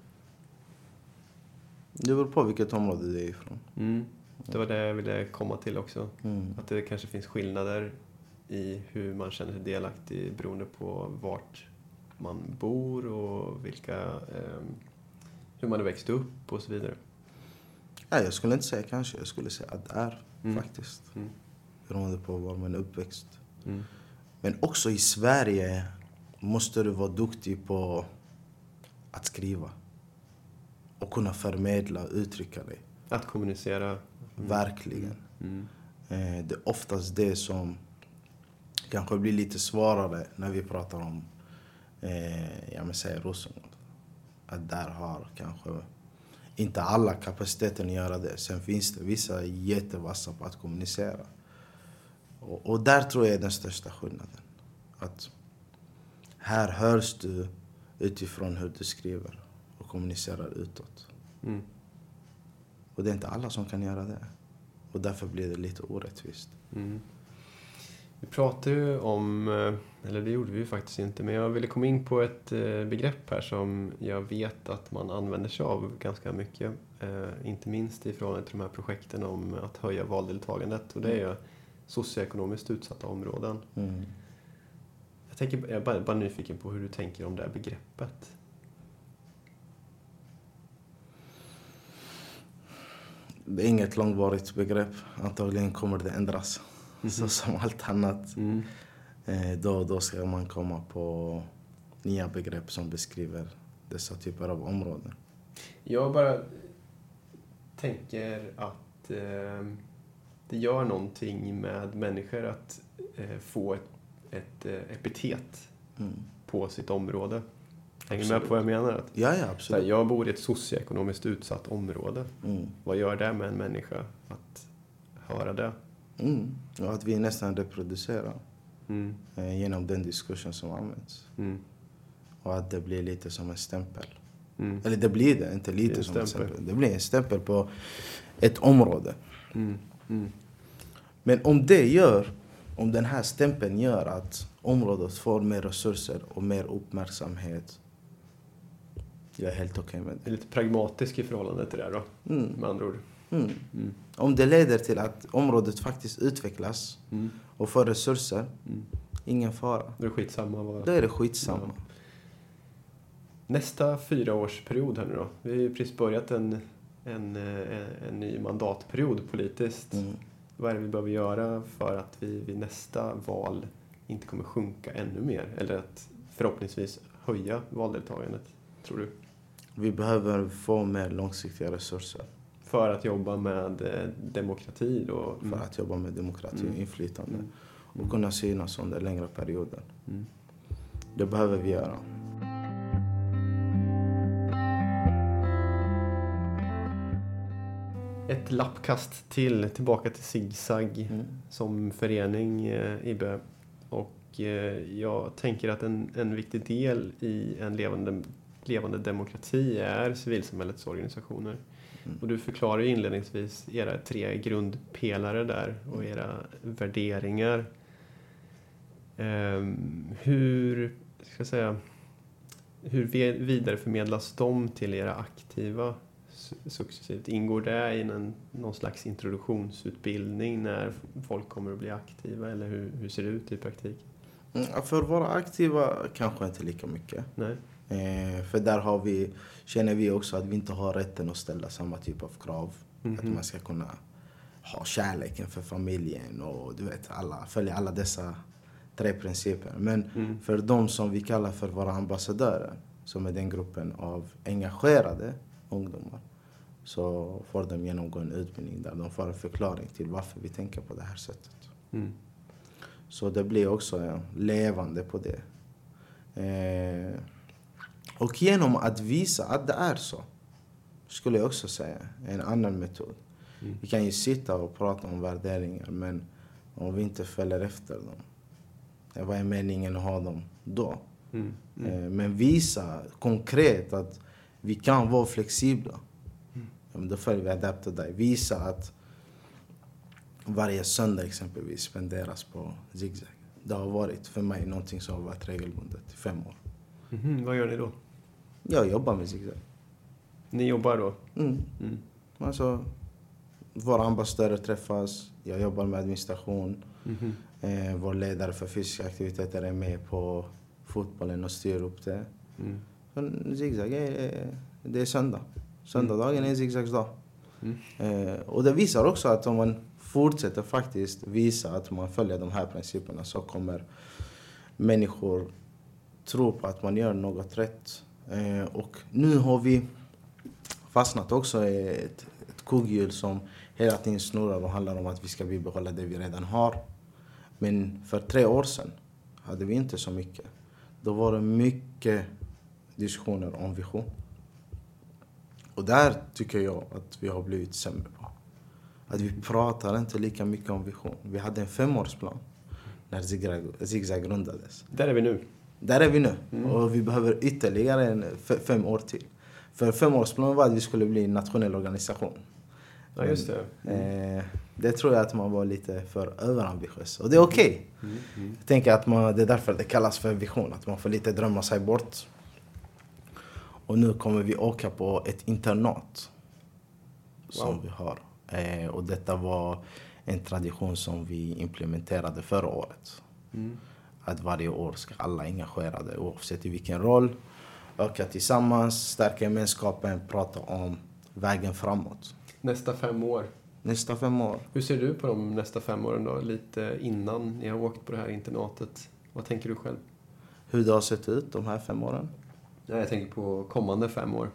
Det beror på vilket område det är ifrån. Mm. Det var det jag ville komma till också. Mm. Att det kanske finns skillnader i hur man känner sig delaktig beroende på vart man bor och vilka, eh, hur man är växt upp och så vidare. Nej, jag skulle inte säga kanske, jag skulle säga att det är Mm. faktiskt. Mm. Beroende på var man är uppväxt. Mm. Men också i Sverige måste du vara duktig på att skriva. Och kunna förmedla och uttrycka dig. Att kommunicera. Verkligen. Mm. Eh, Det är oftast det som kanske blir lite svårare när vi pratar om, eh, ja men säg Rosengård. Att där har kanske inte alla kapaciteten att göra det. Sen finns det vissa jättevassa på att kommunicera. Och, och där tror jag är den största skillnaden. Att här hörs du utifrån hur du skriver och kommunicerar utåt. Mm. Och det är inte alla som kan göra det. Och därför blir det lite orättvist. Mm. Vi pratade ju om, eh, eller det gjorde vi ju faktiskt inte, men jag ville komma in på ett eh, begrepp här som jag vet att man använder sig av ganska mycket. Eh, Inte minst i förhållande till de här projekten om att höja valdeltagandet och det är ju socioekonomiskt utsatta områden. Mm. Jag, tänker, jag är bara, bara nyfiken på hur du tänker om det här begreppet. Det är inget långvarigt begrepp. Antagligen kommer det ändras. Så som allt annat. Mm. Eh, Då och då ska man komma på nya begrepp som beskriver dessa typer av områden. Jag bara tänker att eh, det gör någonting med människor att eh, få ett, ett eh, epitet Mm. på sitt område. Hänger du med Absolut. på vad jag menar? Att, Ja, ja, så här, absolut. jag bor i ett socioekonomiskt utsatt område. Mm. Vad gör det med en människa att höra det? Mm. Och att vi nästan reproducerar Mm. eh, genom den diskursen som används. Mm. Och att det blir lite som en stämpel. Mm. Eller det blir det, inte Det lite som en stämpel. Det blir en stämpel på ett område. Mm. Mm. Men om det gör, om den här stämpeln gör att området får mer resurser och mer uppmärksamhet. Jag är helt okej med Jag är lite pragmatisk i förhållande till det då, det. Mm. med andra ord. Mm. Mm. Om det leder till att området faktiskt utvecklas Mm. Och får resurser, Mm. ingen fara. Då är det skitsamma vad... Då är det skitsamma. Nästa fyraårsperiod här nu då. Vi har ju precis börjat en, en, eh, en ny mandatperiod politiskt. Mm. Vad är det vi behöver göra för att vi vid nästa val inte kommer sjunka ännu mer? Eller att förhoppningsvis höja valdeltagandet, tror du? Vi behöver få mer långsiktiga resurser För att jobba med eh, demokrati då? för att jobba med demokrati och Mm. inflytande. Mm. Och kunna synas under längre perioder. Mm. Det behöver vi göra. Ett lappkast till, tillbaka till Zigzag Mm. som förening, eh, Ibbe. Och eh, jag tänker att en, en viktig del i en levande, levande demokrati är civilsamhällets organisationer. Mm. Och du förklarar ju inledningsvis era tre grundpelare där och era värderingar. Ehm, hur, ska säga, hur vidareförmedlas de till era aktiva su- successivt? Ingår det i en, någon slags introduktionsutbildning när folk kommer att bli aktiva eller hur, hur ser det ut i praktiken? Mm, För våra aktiva kanske inte lika mycket. Nej? Eh, för där har vi, känner vi också att vi inte har rätten att ställa samma typ av krav. Att Mhm. man ska kunna ha kärleken för familjen och du vet, alla, följa alla dessa tre principer. Men Mm. för de som vi kallar för våra ambassadörer, som är den gruppen av engagerade ungdomar, så får de genomgå en utbildning där de får en förklaring till varför vi tänker på det här sättet. Mm. Så det blir också levande på det. Eh, och genom att visa att det är så, skulle jag också säga, en annan metod. Mm. Vi kan ju sitta och prata om värderingar, men om vi inte följer efter dem, vad är meningen att ha dem då? Mm. Eh, Men visa konkret att vi kan vara flexibla. Mm. Då följer vi Adapter Day. Visa att varje söndag exempelvis spenderas på zigzag. Det har varit för mig någonting som har varit regelbundet i fem år. Mhm, Vad gör ni då? Jag jobbar med zigzag. Ni jobbar då? Mm. Mm. Alltså, våra ambassadörer träffas, jag jobbar med administration. Mhm. Eh, vår ledare för fysiska aktiviteter är med på fotbollen och styr upp det. Mm. Zigzag är, det är söndag. Söndagsdagen är zigzags dag. Mm. Eh, och det visar också att om man fortsätter faktiskt visa att man följer de här principerna så kommer människor tro på att man gör något rätt. Eh, och nu har vi fastnat också i ett, ett kugghjul som hela tiden snurrar och handlar om att vi ska bibehålla det vi redan har. Men för tre år sedan hade vi inte så mycket. Då var det mycket diskussioner om vision. Och där tycker jag att vi har blivit sämre på. Att vi pratar inte lika mycket om vision. Vi hade en femårsplan när Zigzag, Zigzag grundades. Där är vi nu. Där är vi nu. Och vi behöver ytterligare en fem år till. För femårsplanen var att vi skulle bli en nationell organisation. Ja, just det. Eh, det tror jag att man var lite för överambitiös. Och det är okej. Jag tänker att man, det är därför det kallas för vision. Att man får lite drömma sig bort. Och nu kommer vi åka på ett internat. Som Wow. vi har. Eh, och detta var en tradition som vi implementerade förra året. Mm. Att varje år ska alla engagerade oavsett i vilken roll öka tillsammans, stärka gemenskapen, prata om vägen framåt. Nästa fem år. Nästa fem år. Hur ser du på de nästa fem åren då? Lite innan ni har åkt på det här internatet. Vad tänker du själv? Hur det har sett ut de här fem åren. Ja, jag tänker på kommande fem år.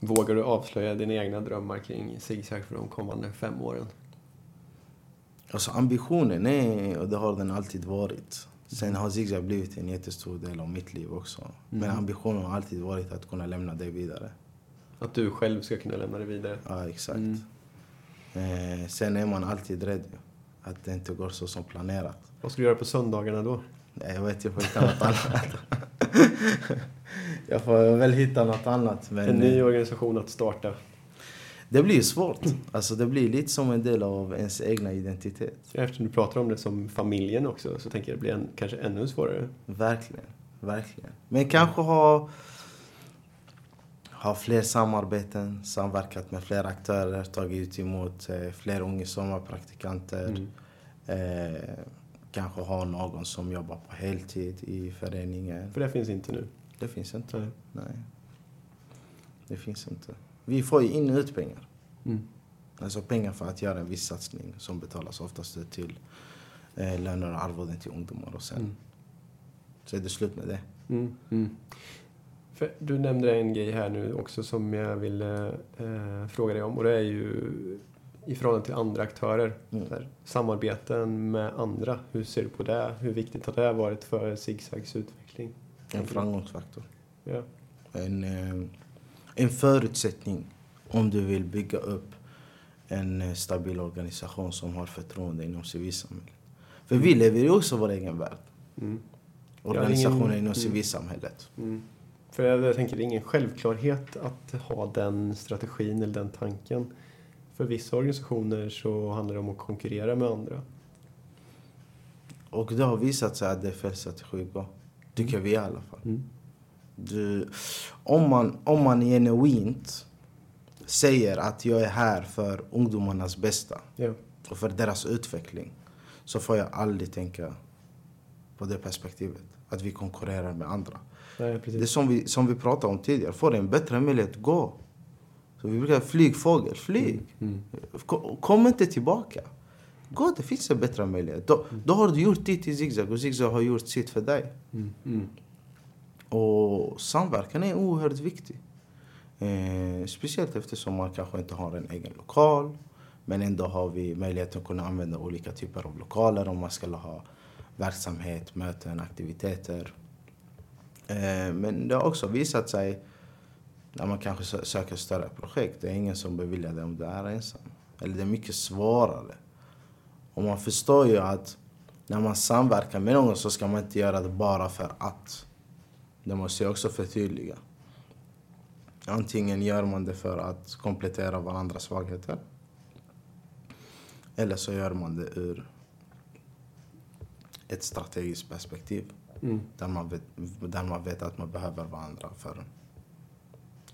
Vågar du avslöja dina egna drömmar kring zigzag för de kommande fem åren? Alltså ambitionen är, och det har den alltid varit. Sen har zigzag blivit en jättestor del av mitt liv också. Men ambitionen har alltid varit att kunna lämna det vidare. Att du själv ska kunna lämna det vidare? Ja, exakt. Mm. Eh, sen är man alltid rädd att det inte går så som planerat. Vad ska du göra på söndagarna då? Nej, Jag vet, jag får hitta något annat. jag får väl hitta något annat. Men En ny eh, organisation att starta. Det blir svårt. Alltså det blir lite som en del av ens egna identitet. Eftersom du pratar om det som familjen också så tänker jag det blir en, kanske ännu svårare. Verkligen. Verkligen. Men kanske ha, ha fler samarbeten, samverkat med fler aktörer, tagit emot eh, fler unga sommarpraktikanter. Mm. Eh, kanske ha någon som jobbar på heltid i föreningen. För det finns inte nu. Det finns inte. Nej. Nej. Det finns inte. Vi får ju in och ut pengar. Mm. Alltså pengar för att göra en viss satsning som betalas oftast till eh, löner och arvoden till ungdomar och sen Mm. så är det slut med det. Mm. Mm. Du nämnde en grej här nu också som jag ville eh, fråga dig om och det är ju i förhållande till andra aktörer. Mm. Här, samarbeten med andra, hur ser du på det? Hur viktigt har det varit för Zigzags utveckling? En framgångsfaktor. Ja. En, eh, en förutsättning om du vill bygga upp en eh, stabil organisation som har förtroende inom civilsamhället. För vi lever ju också vår egen värld. Mm. Organisationer ingen- inom mm. civilsamhället. Mm. För jag, jag tänker, det är ingen självklarhet att ha den strategin eller den tanken. För vissa organisationer så handlar det om att konkurrera med andra. Och det har visat sig att det är fel strategi att gå. Tycker vi i alla fall. Mm. Du, om, man, om man genuint säger att jag är här för ungdomarnas bästa Ja. och för deras utveckling så får jag aldrig tänka på det perspektivet. Att vi konkurrerar med andra. Nej, Det som vi, som vi pratade om tidigare. Får en bättre möjlighet, gå. Så vi brukar flyg fågel, flyg. Mm. Ko- Kom inte tillbaka. Gå, det finns en bättre möjlighet. Då, då har du gjort ditt i Zigzag och Zigzag har gjort sitt för dig. Och samverkan är oerhört viktig. Eh, speciellt eftersom man kanske inte har en egen lokal. Men ändå har vi möjlighet att kunna använda olika typer av lokaler om man skulle ha verksamhet, möten, aktiviteter. Eh, men det har också visat sig när man kanske söker större projekt. Det är ingen som beviljar det om du är ensam. Eller det är mycket svårare Och man förstår ju att när man samverkar med någon så ska man inte göra det bara för att. Det måste jag också förtydliga. Antingen gör man det för att komplettera varandras svagheter. Eller så gör man det ur ett strategiskt perspektiv. Mm. Där, man vet, där man vet att man behöver varandra för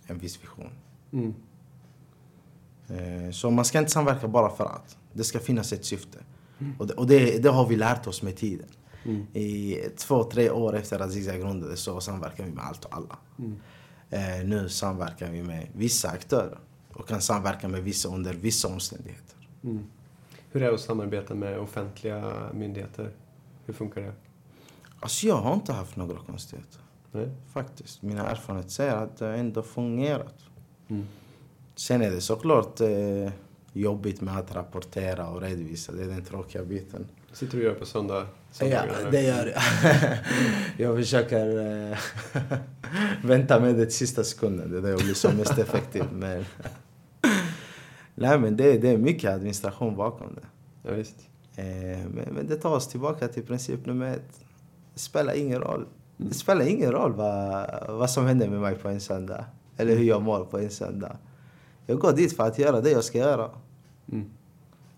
en viss vision. Mm. Eh, Så man ska inte samverka bara för att. Det ska finnas ett syfte. Och, det, och det, det har vi lärt oss med tiden. Mm. I två, tre år efter att Zigzag grundades så samverkar vi med allt och alla. Mm. Eh, nu samverkar vi med vissa aktörer och kan samverka med vissa under vissa omständigheter. Mm. Hur är det att samarbeta med offentliga myndigheter? Hur funkar det? Alltså jag har inte haft några konstigheter. Nej? Faktiskt. Mina erfarenheter säger att det ändå fungerat. Mm. Sen är det såklart eh, jobbigt med att rapportera och redovisa. Det är den tråkiga biten. Sitter du och gör på söndag? Ja, söndagarna nu? det gör jag. jag försöker eh, vänta med det sista sekunden. Det är då jag blir som mest effektiv. Men Nej, men det, det är mycket administration bakom det. Ja, visst. Eh, men, men det tar oss tillbaka till princip nummer ett. Det spelar ingen roll. Det spelar ingen roll vad, vad som händer med mig på en söndag. Eller hur jag mår på en söndag. Jag går dit för att göra det jag ska göra. Mm.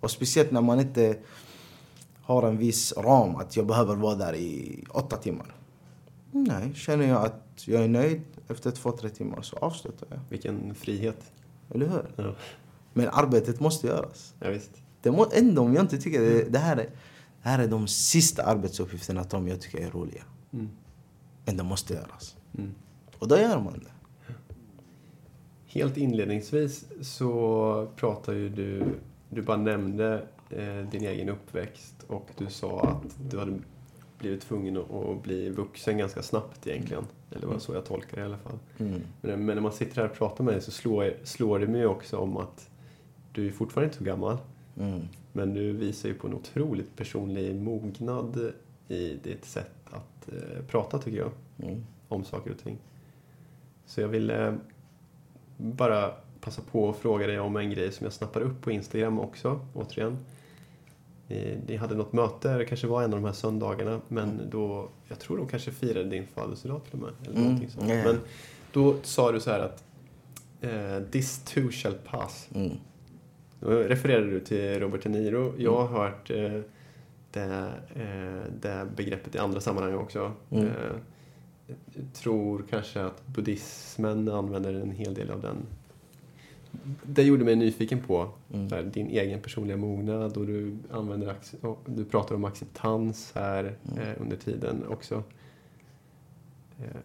Och speciellt när man inte har en viss ram, att jag behöver vara där i åtta timmar. Nej, känner jag att jag är nöjd efter två, tre timmar så avslutar jag. Vilken frihet. Eller hur? Ja, Men arbetet måste göras. ja visst. Det må, ändå om jag inte tycker det, det här är, det här är de sista arbetsuppgifterna som jag tycker är roliga. Mm. Men det måste göras. Mm. Och då gör man det. Helt inledningsvis så pratar ju du, du bara nämnde eh, din egen uppväxt och du sa att du hade blivit tvungen att, bli vuxen ganska snabbt egentligen. Eller var så jag tolkar det i alla fall. Mm. Men, men när man sitter här och pratar med dig så slår, slår det mig också om att du är fortfarande inte så gammal. Mm. Men du visar ju på en otroligt personlig mognad i ditt sätt att eh, prata tycker jag. Mm. om saker och ting. Så jag vill eh, bara passa på att fråga dig om en grej som jag snappade upp på Instagram också, återigen. Ni hade något möte, det kanske var en av de här söndagarna, men då, jag tror de kanske firade din födelsedag till och med. Eller Mm, någonting sånt. ja. Men då sa du så här att eh, this too shall pass. Mm. Då refererade du till Robert De Niro. Jag har hört eh, det, eh, det begreppet i andra sammanhang också. Mm. Eh, tror kanske att buddhismen använder en hel del av den. Det gjorde mig nyfiken på Mm. här, din egen personliga mognad och du, använder, och du pratar om acceptans här Mm. eh, under tiden också. Eh,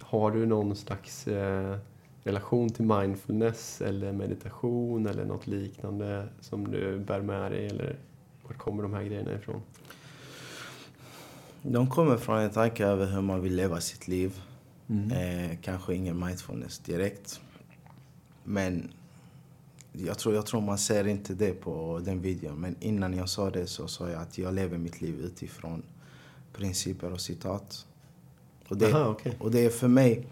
har du någon slags eh, relation till mindfulness eller meditation eller något liknande som du bär med dig? Eller var kommer de här grejerna ifrån? De kommer från en tanke över hur man vill leva sitt liv. Mm. Eh, kanske ingen mindfulness direkt. Men jag tror, jag tror man ser inte det på den videon. Men innan jag sa det så sa jag att jag lever mitt liv utifrån principer och citat. Och det, Aha, okej. och det är för mig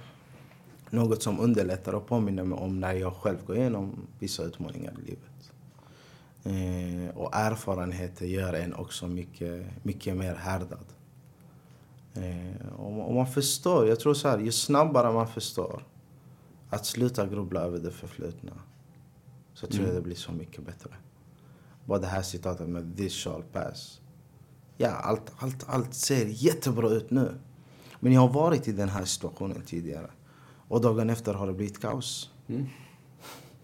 något som underlättar och påminner mig om när jag själv går igenom vissa utmaningar i livet. Eh, och erfarenheter gör en också mycket, mycket mer härdad. Eh, och, man- och man förstår, jag tror så här, ju snabbare man förstår att sluta grubbla över det förflutna så tror jag Mm. det blir så mycket bättre. Bara det här citatet med this shall pass. Ja, allt, allt, allt ser jättebra ut nu. Men jag har varit i den här situationen tidigare. Och dagen efter har det blivit kaos. Mm.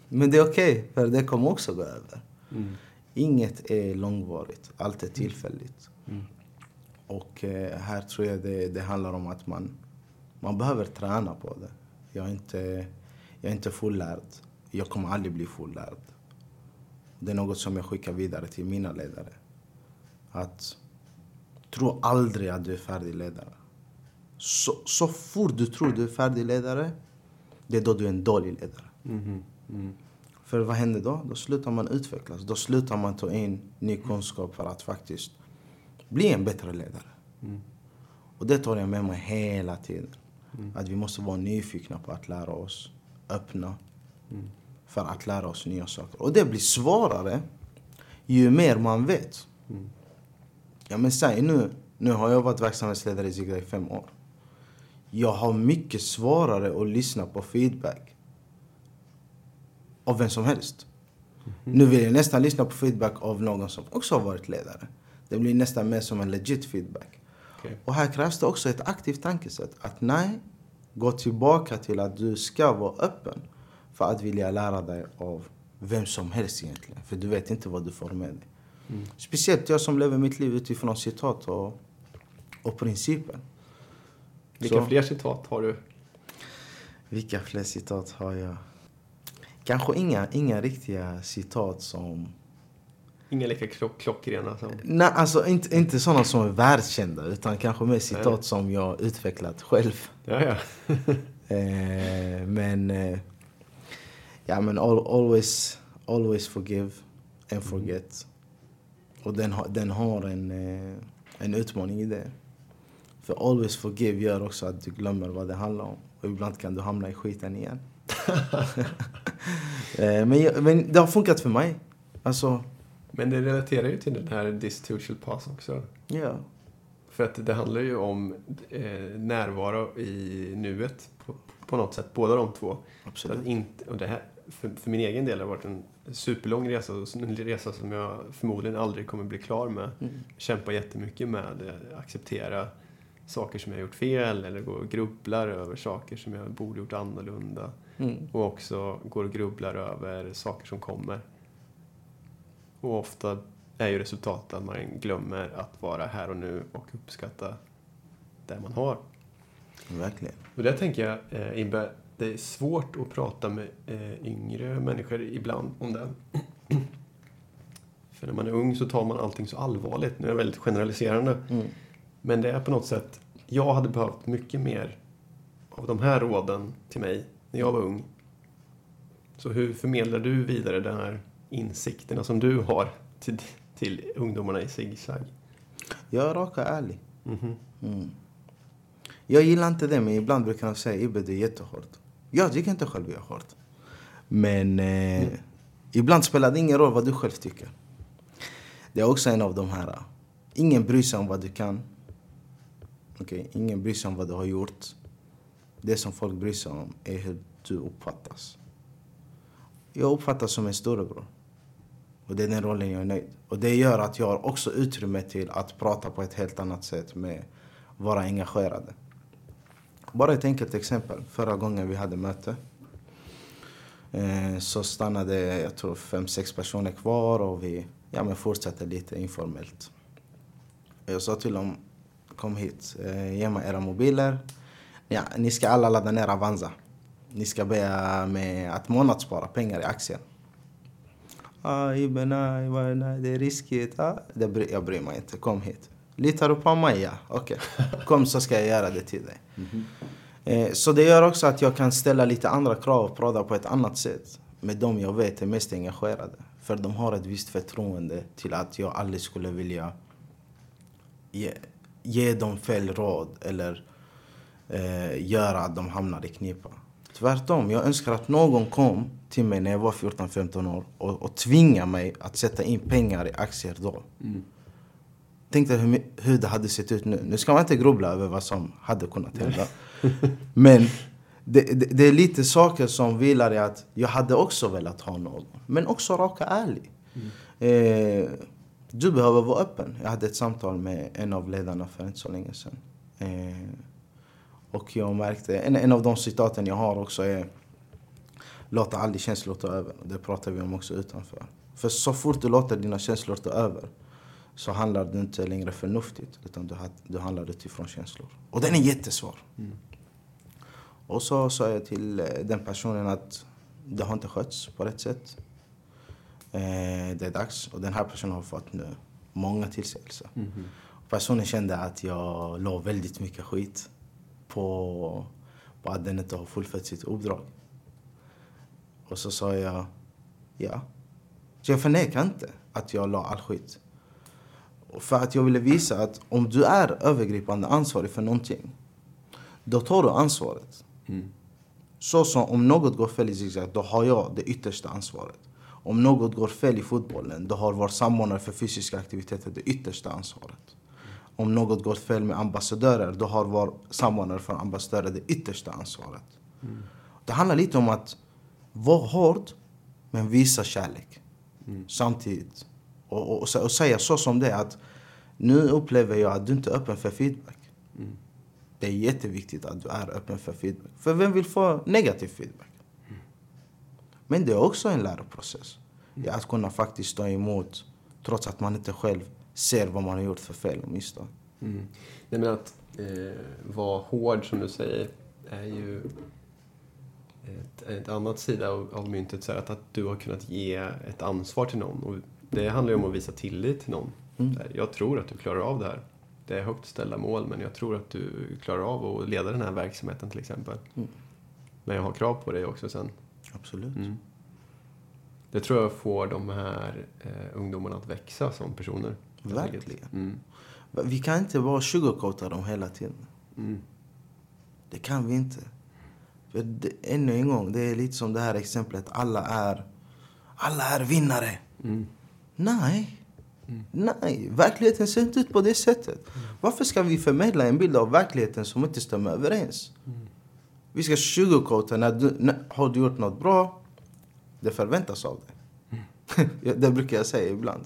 Men det är okej, för det kommer också gå över. Mm. Inget är långvarigt, allt är tillfälligt. Mm. Och eh, här tror jag det, det handlar om att man, man behöver träna på det. Jag är, inte, jag är inte fullärd. Jag kommer aldrig bli fullärd. Det är något som jag skickar vidare till mina ledare. Att tro aldrig att du är färdig ledare. Så, så fort du tror du är färdig ledare, det är då du är en dålig ledare. Mhm. Mm. För vad händer då? Då slutar man utvecklas. Då slutar man ta in ny kunskap för att faktiskt bli en bättre ledare. Mm. Och det tar jag med mig hela tiden. Mm. Att vi måste vara nyfikna på att lära oss, öppna för att lära oss nya saker. Och det blir svårare ju mer man vet. Mm. Ja men säg nu, nu har jag varit verksamhetsledare i Zigzag i fem år. Jag har mycket svårare att lyssna på feedback av vem som helst. Mm. Nu vill jag nästan lyssna på feedback av någon som också har varit ledare. Det blir nästan mer som en legit feedback. Okay. Och här krävs det också ett aktivt tankesätt. Att nej, gå tillbaka till att du ska vara öppen för att vilja lära dig av vem som helst egentligen. För du vet inte vad du får med dig. Mm. Speciellt jag som lever mitt liv utifrån citat och, och principer. Vilka Så, fler citat har du? Vilka fler citat har jag? Kanske inga, inga riktiga citat som... Inga lika klock, klockrena? Som... Nej, alltså inte, inte sådana som är världskända. Utan kanske mer citat Nej. som jag utvecklat själv. Ja, ja. eh, men... Eh, ja, men all, always, always forgive and forget. Och den, den har en, eh, en utmaning i det. För always forgive gör också att du glömmer vad det handlar om. Och ibland kan du hamna i skiten igen. Eh, men, men det har funkat för mig. Alltså, men det relaterar ju till den här distitutional pass också. Ja. För att det handlar ju om eh, närvaro i nuet på, på något sätt. Båda de två. Absolut. Inte, och det här, för, för, min egen del har det varit en superlång resa. En resa som jag förmodligen aldrig kommer bli klar med. Mm. Kämpa jättemycket med. att Acceptera saker som jag gjort fel eller går och grubblar över saker som jag borde gjort annorlunda. Mm. Och också går och grubblar över saker som kommer. Och ofta är ju resultatet att man glömmer att vara här och nu och uppskatta det man har. Verkligen. Och där tänker jag, eh, Imbe, det är svårt att prata med eh, yngre människor ibland om det. För när man är ung så tar man allting så allvarligt. Nu är jag väldigt generaliserande. Mm. Men det är på något sätt, jag hade behövt mycket mer av de här råden till mig när jag var ung. Så hur förmedlar du vidare de här insikterna som du har till, till ungdomarna i Zigzag? Jag är raka ärlig. Mm -hmm. mm. Jag gillar inte det, men ibland brukar de säga Ibbe, det är jättehårt. Jag tycker inte själv jag är hårt. Men eh, mm. ibland spelar det ingen roll vad du själv tycker. Det är också en av de här. Ingen bryr sig om vad du kan. Okay? Ingen bryr sig om vad du har gjort. Det som folk bryr sig om är hur du uppfattas. Jag uppfattas som en storebror. Och det är den rollen jag är nöjd. Och det gör att jag har också utrymme till att prata på ett helt annat sätt med vara engagerade. Bara ett enkelt exempel. Förra gången vi hade möte eh, så stannade jag tror fem, sex personer kvar och vi ja, men fortsatte lite informellt. Jag sa till dem, kom hit, eh, ge mig era mobiler. Ja, ni ska alla ladda ner Avanza. Ni ska börja eh, med att månadsspara pengar i aktier. Ah, nej, nej, det är riskigt. Ah, det bry, jag bryr mig inte, kom hit. Litar du på mig? Ja, okej. Okay. Kom så ska jag göra det till dig. Mm -hmm. eh, så det gör också att jag kan ställa lite andra krav och prata på ett annat sätt med dem jag vet är mest engagerade. För de har ett visst förtroende till att jag aldrig skulle vilja ge, ge dem fel råd eller eh, göra att de hamnar i knipa. Tvärtom, jag önskar att någon kom till mig när jag var 14-15 år och, och tvingade mig att sätta in pengar i aktier då. Mm. Tänk dig hur, hur det hade sett ut nu. Nu ska man inte grubbla över vad som hade kunnat hända. Men det, det, det, är lite saker som vilar i att jag hade också velat ha någon. Men också raka ärlig. Mm. Eh, du behöver vara öppen. Jag hade ett samtal med en av ledarna för inte så länge sedan. Eh, och jag märkte, en, en av de citaten jag har också är Låta aldrig känslor ta över. Det pratar vi om också utanför. För så fort du låter dina känslor ta över så handlar du inte längre förnuftigt utan du, du handlar utifrån känslor. Och den är jättesvår. Mm. Och så sa jag till eh, den personen att det har inte skötts på rätt sätt. Eh, det är dags. Och den här personen har fått nu många tillsägelser. Mm. Personen kände att jag la väldigt mycket skit på, på att den inte har fullföljt sitt uppdrag. Och så sa jag ja. Så jag förnekar inte att jag la all skit. För att jag ville visa att om du är övergripande ansvarig för någonting, då tar du ansvaret. Mm. Så som om något går fel i zigzag, då har jag det yttersta ansvaret. Om något går fel i fotbollen, då har vår samordnare för fysiska aktiviteter det yttersta ansvaret. Om något går fel med ambassadörer, då har vår samordnare för ambassadörer det yttersta ansvaret. Mm. Det handlar lite om att var hård, men visa kärlek. Mm. Samtidigt. Och, och, och, och, säga så som det är att nu upplever jag att du inte är öppen för feedback. Mm. Det är jätteviktigt att du är öppen för feedback. För vem vill få negativ feedback? Mm. Men det är också en läroprocess. Mm. Att kunna faktiskt stå emot trots att man inte själv ser vad man har gjort för fel och misstag. Mm. Nej, men att eh, vara hård, som du säger, är ju ett, ett annat sida av, av myntet. Så att, att du har kunnat ge ett ansvar till någon. Och det handlar ju om att visa tillit till någon. Mm. Jag tror att du klarar av det här. Det är högt ställda mål, men jag tror att du klarar av att leda den här verksamheten till exempel. Mm. Men jag har krav på dig också sen. Absolut. Mm. Det tror jag får de här eh, ungdomarna att växa som personer. Verkligen. Mm. Vi kan inte bara sugarcoata dem hela tiden. Mm. Det kan vi inte. Ännu en gång, det är lite som det här exemplet. Alla är, alla är vinnare. Mm. Nej. Mm. Nej, verkligheten ser inte ut på det sättet. Mm. Varför ska vi förmedla en bild av verkligheten som inte stämmer överens? Mm. Vi ska sugarcoata. När du, när, har du gjort något bra, det förväntas av dig. Mm. det brukar jag säga ibland.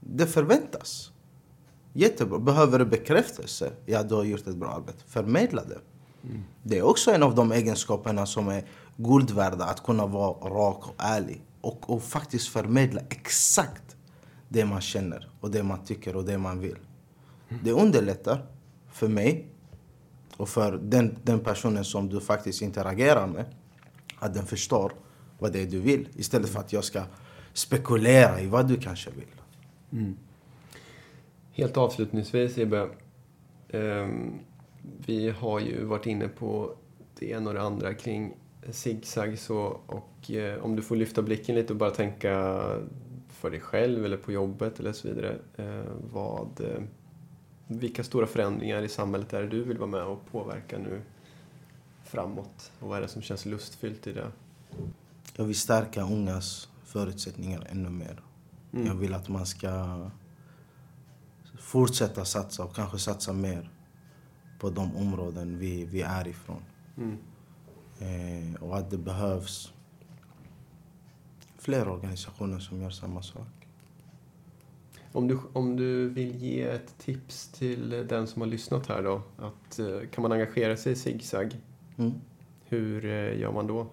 Det förväntas. Jättebra. Behöver du bekräftelse? Ja, du har gjort ett bra arbete. Förmedla det. Mm. Det är också en av de egenskaperna som är guld värda. Att kunna vara rak och ärlig. Och, och faktiskt förmedla exakt det man känner och det man tycker och det man vill. Mm. Det underlättar för mig och för den, den personen som du faktiskt interagerar med. Att den förstår vad det är du vill. Istället för att jag ska spekulera i vad du kanske vill. Mm. Helt avslutningsvis, Ebbe. Um, vi har ju varit inne på det ena och det andra kring zigzag så och eh, om du får lyfta blicken lite och bara tänka för dig själv eller på jobbet eller så vidare. Eh, vad, eh, vilka stora förändringar i samhället är det du vill vara med och påverka nu framåt? Och vad är det som känns lustfyllt i det? Jag vill stärka ungas förutsättningar ännu mer. Mm. Jag vill att man ska fortsätta satsa och kanske satsa mer på de områden vi, vi är ifrån. Mm. Eh, och att det behövs fler organisationer som gör samma sak. Om du, om du vill ge ett tips till den som har lyssnat här då. Att, eh, kan man engagera sig i Zigzag? Mm. Hur eh, gör man då?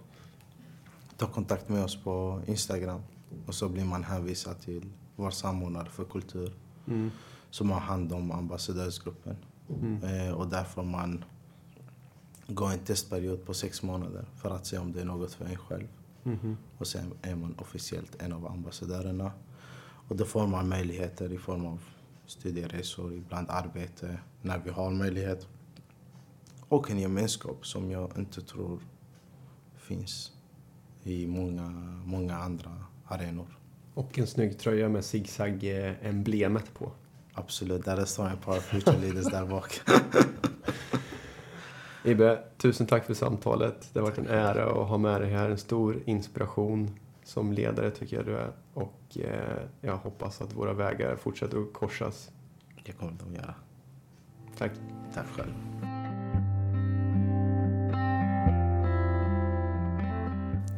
Ta kontakt med oss på Instagram och så blir man hänvisad till vår samordnare för kultur mm. som har hand om ambassadörsgruppen. Mm. Eh, och där får man gå en testperiod på sex månader för att se om det är något för en själv. Mm. Och sen är man officiellt en av ambassadörerna. Och då får man möjligheter i form av studieresor, ibland arbete, när vi har möjlighet. Och en gemenskap som jag inte tror finns i många, många andra arenor. Och en snygg tröja med zigzag-emblemet på. Absolut, där står en par future leaders där bak. Ibbe, tusen tack för samtalet. Det har varit en ära att ha med dig här. En stor inspiration som ledare tycker jag du är. Och eh, jag hoppas att våra vägar fortsätter att korsas. Det kommer de göra. Tack. Tack själv.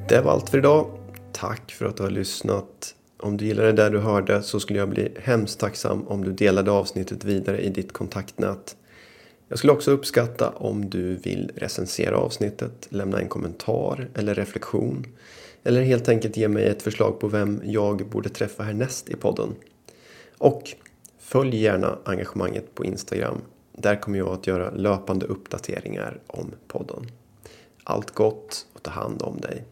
Det var allt för idag. Tack för att du har lyssnat. Om du gillade det du hörde så skulle jag bli hemskt tacksam om du delade avsnittet vidare i ditt kontaktnät. Jag skulle också uppskatta om du vill recensera avsnittet, lämna en kommentar eller reflektion. Eller helt enkelt ge mig ett förslag på vem jag borde träffa härnäst i podden. Och följ gärna engagemanget på Instagram. Där kommer jag att göra löpande uppdateringar om podden. Allt gott och ta hand om dig.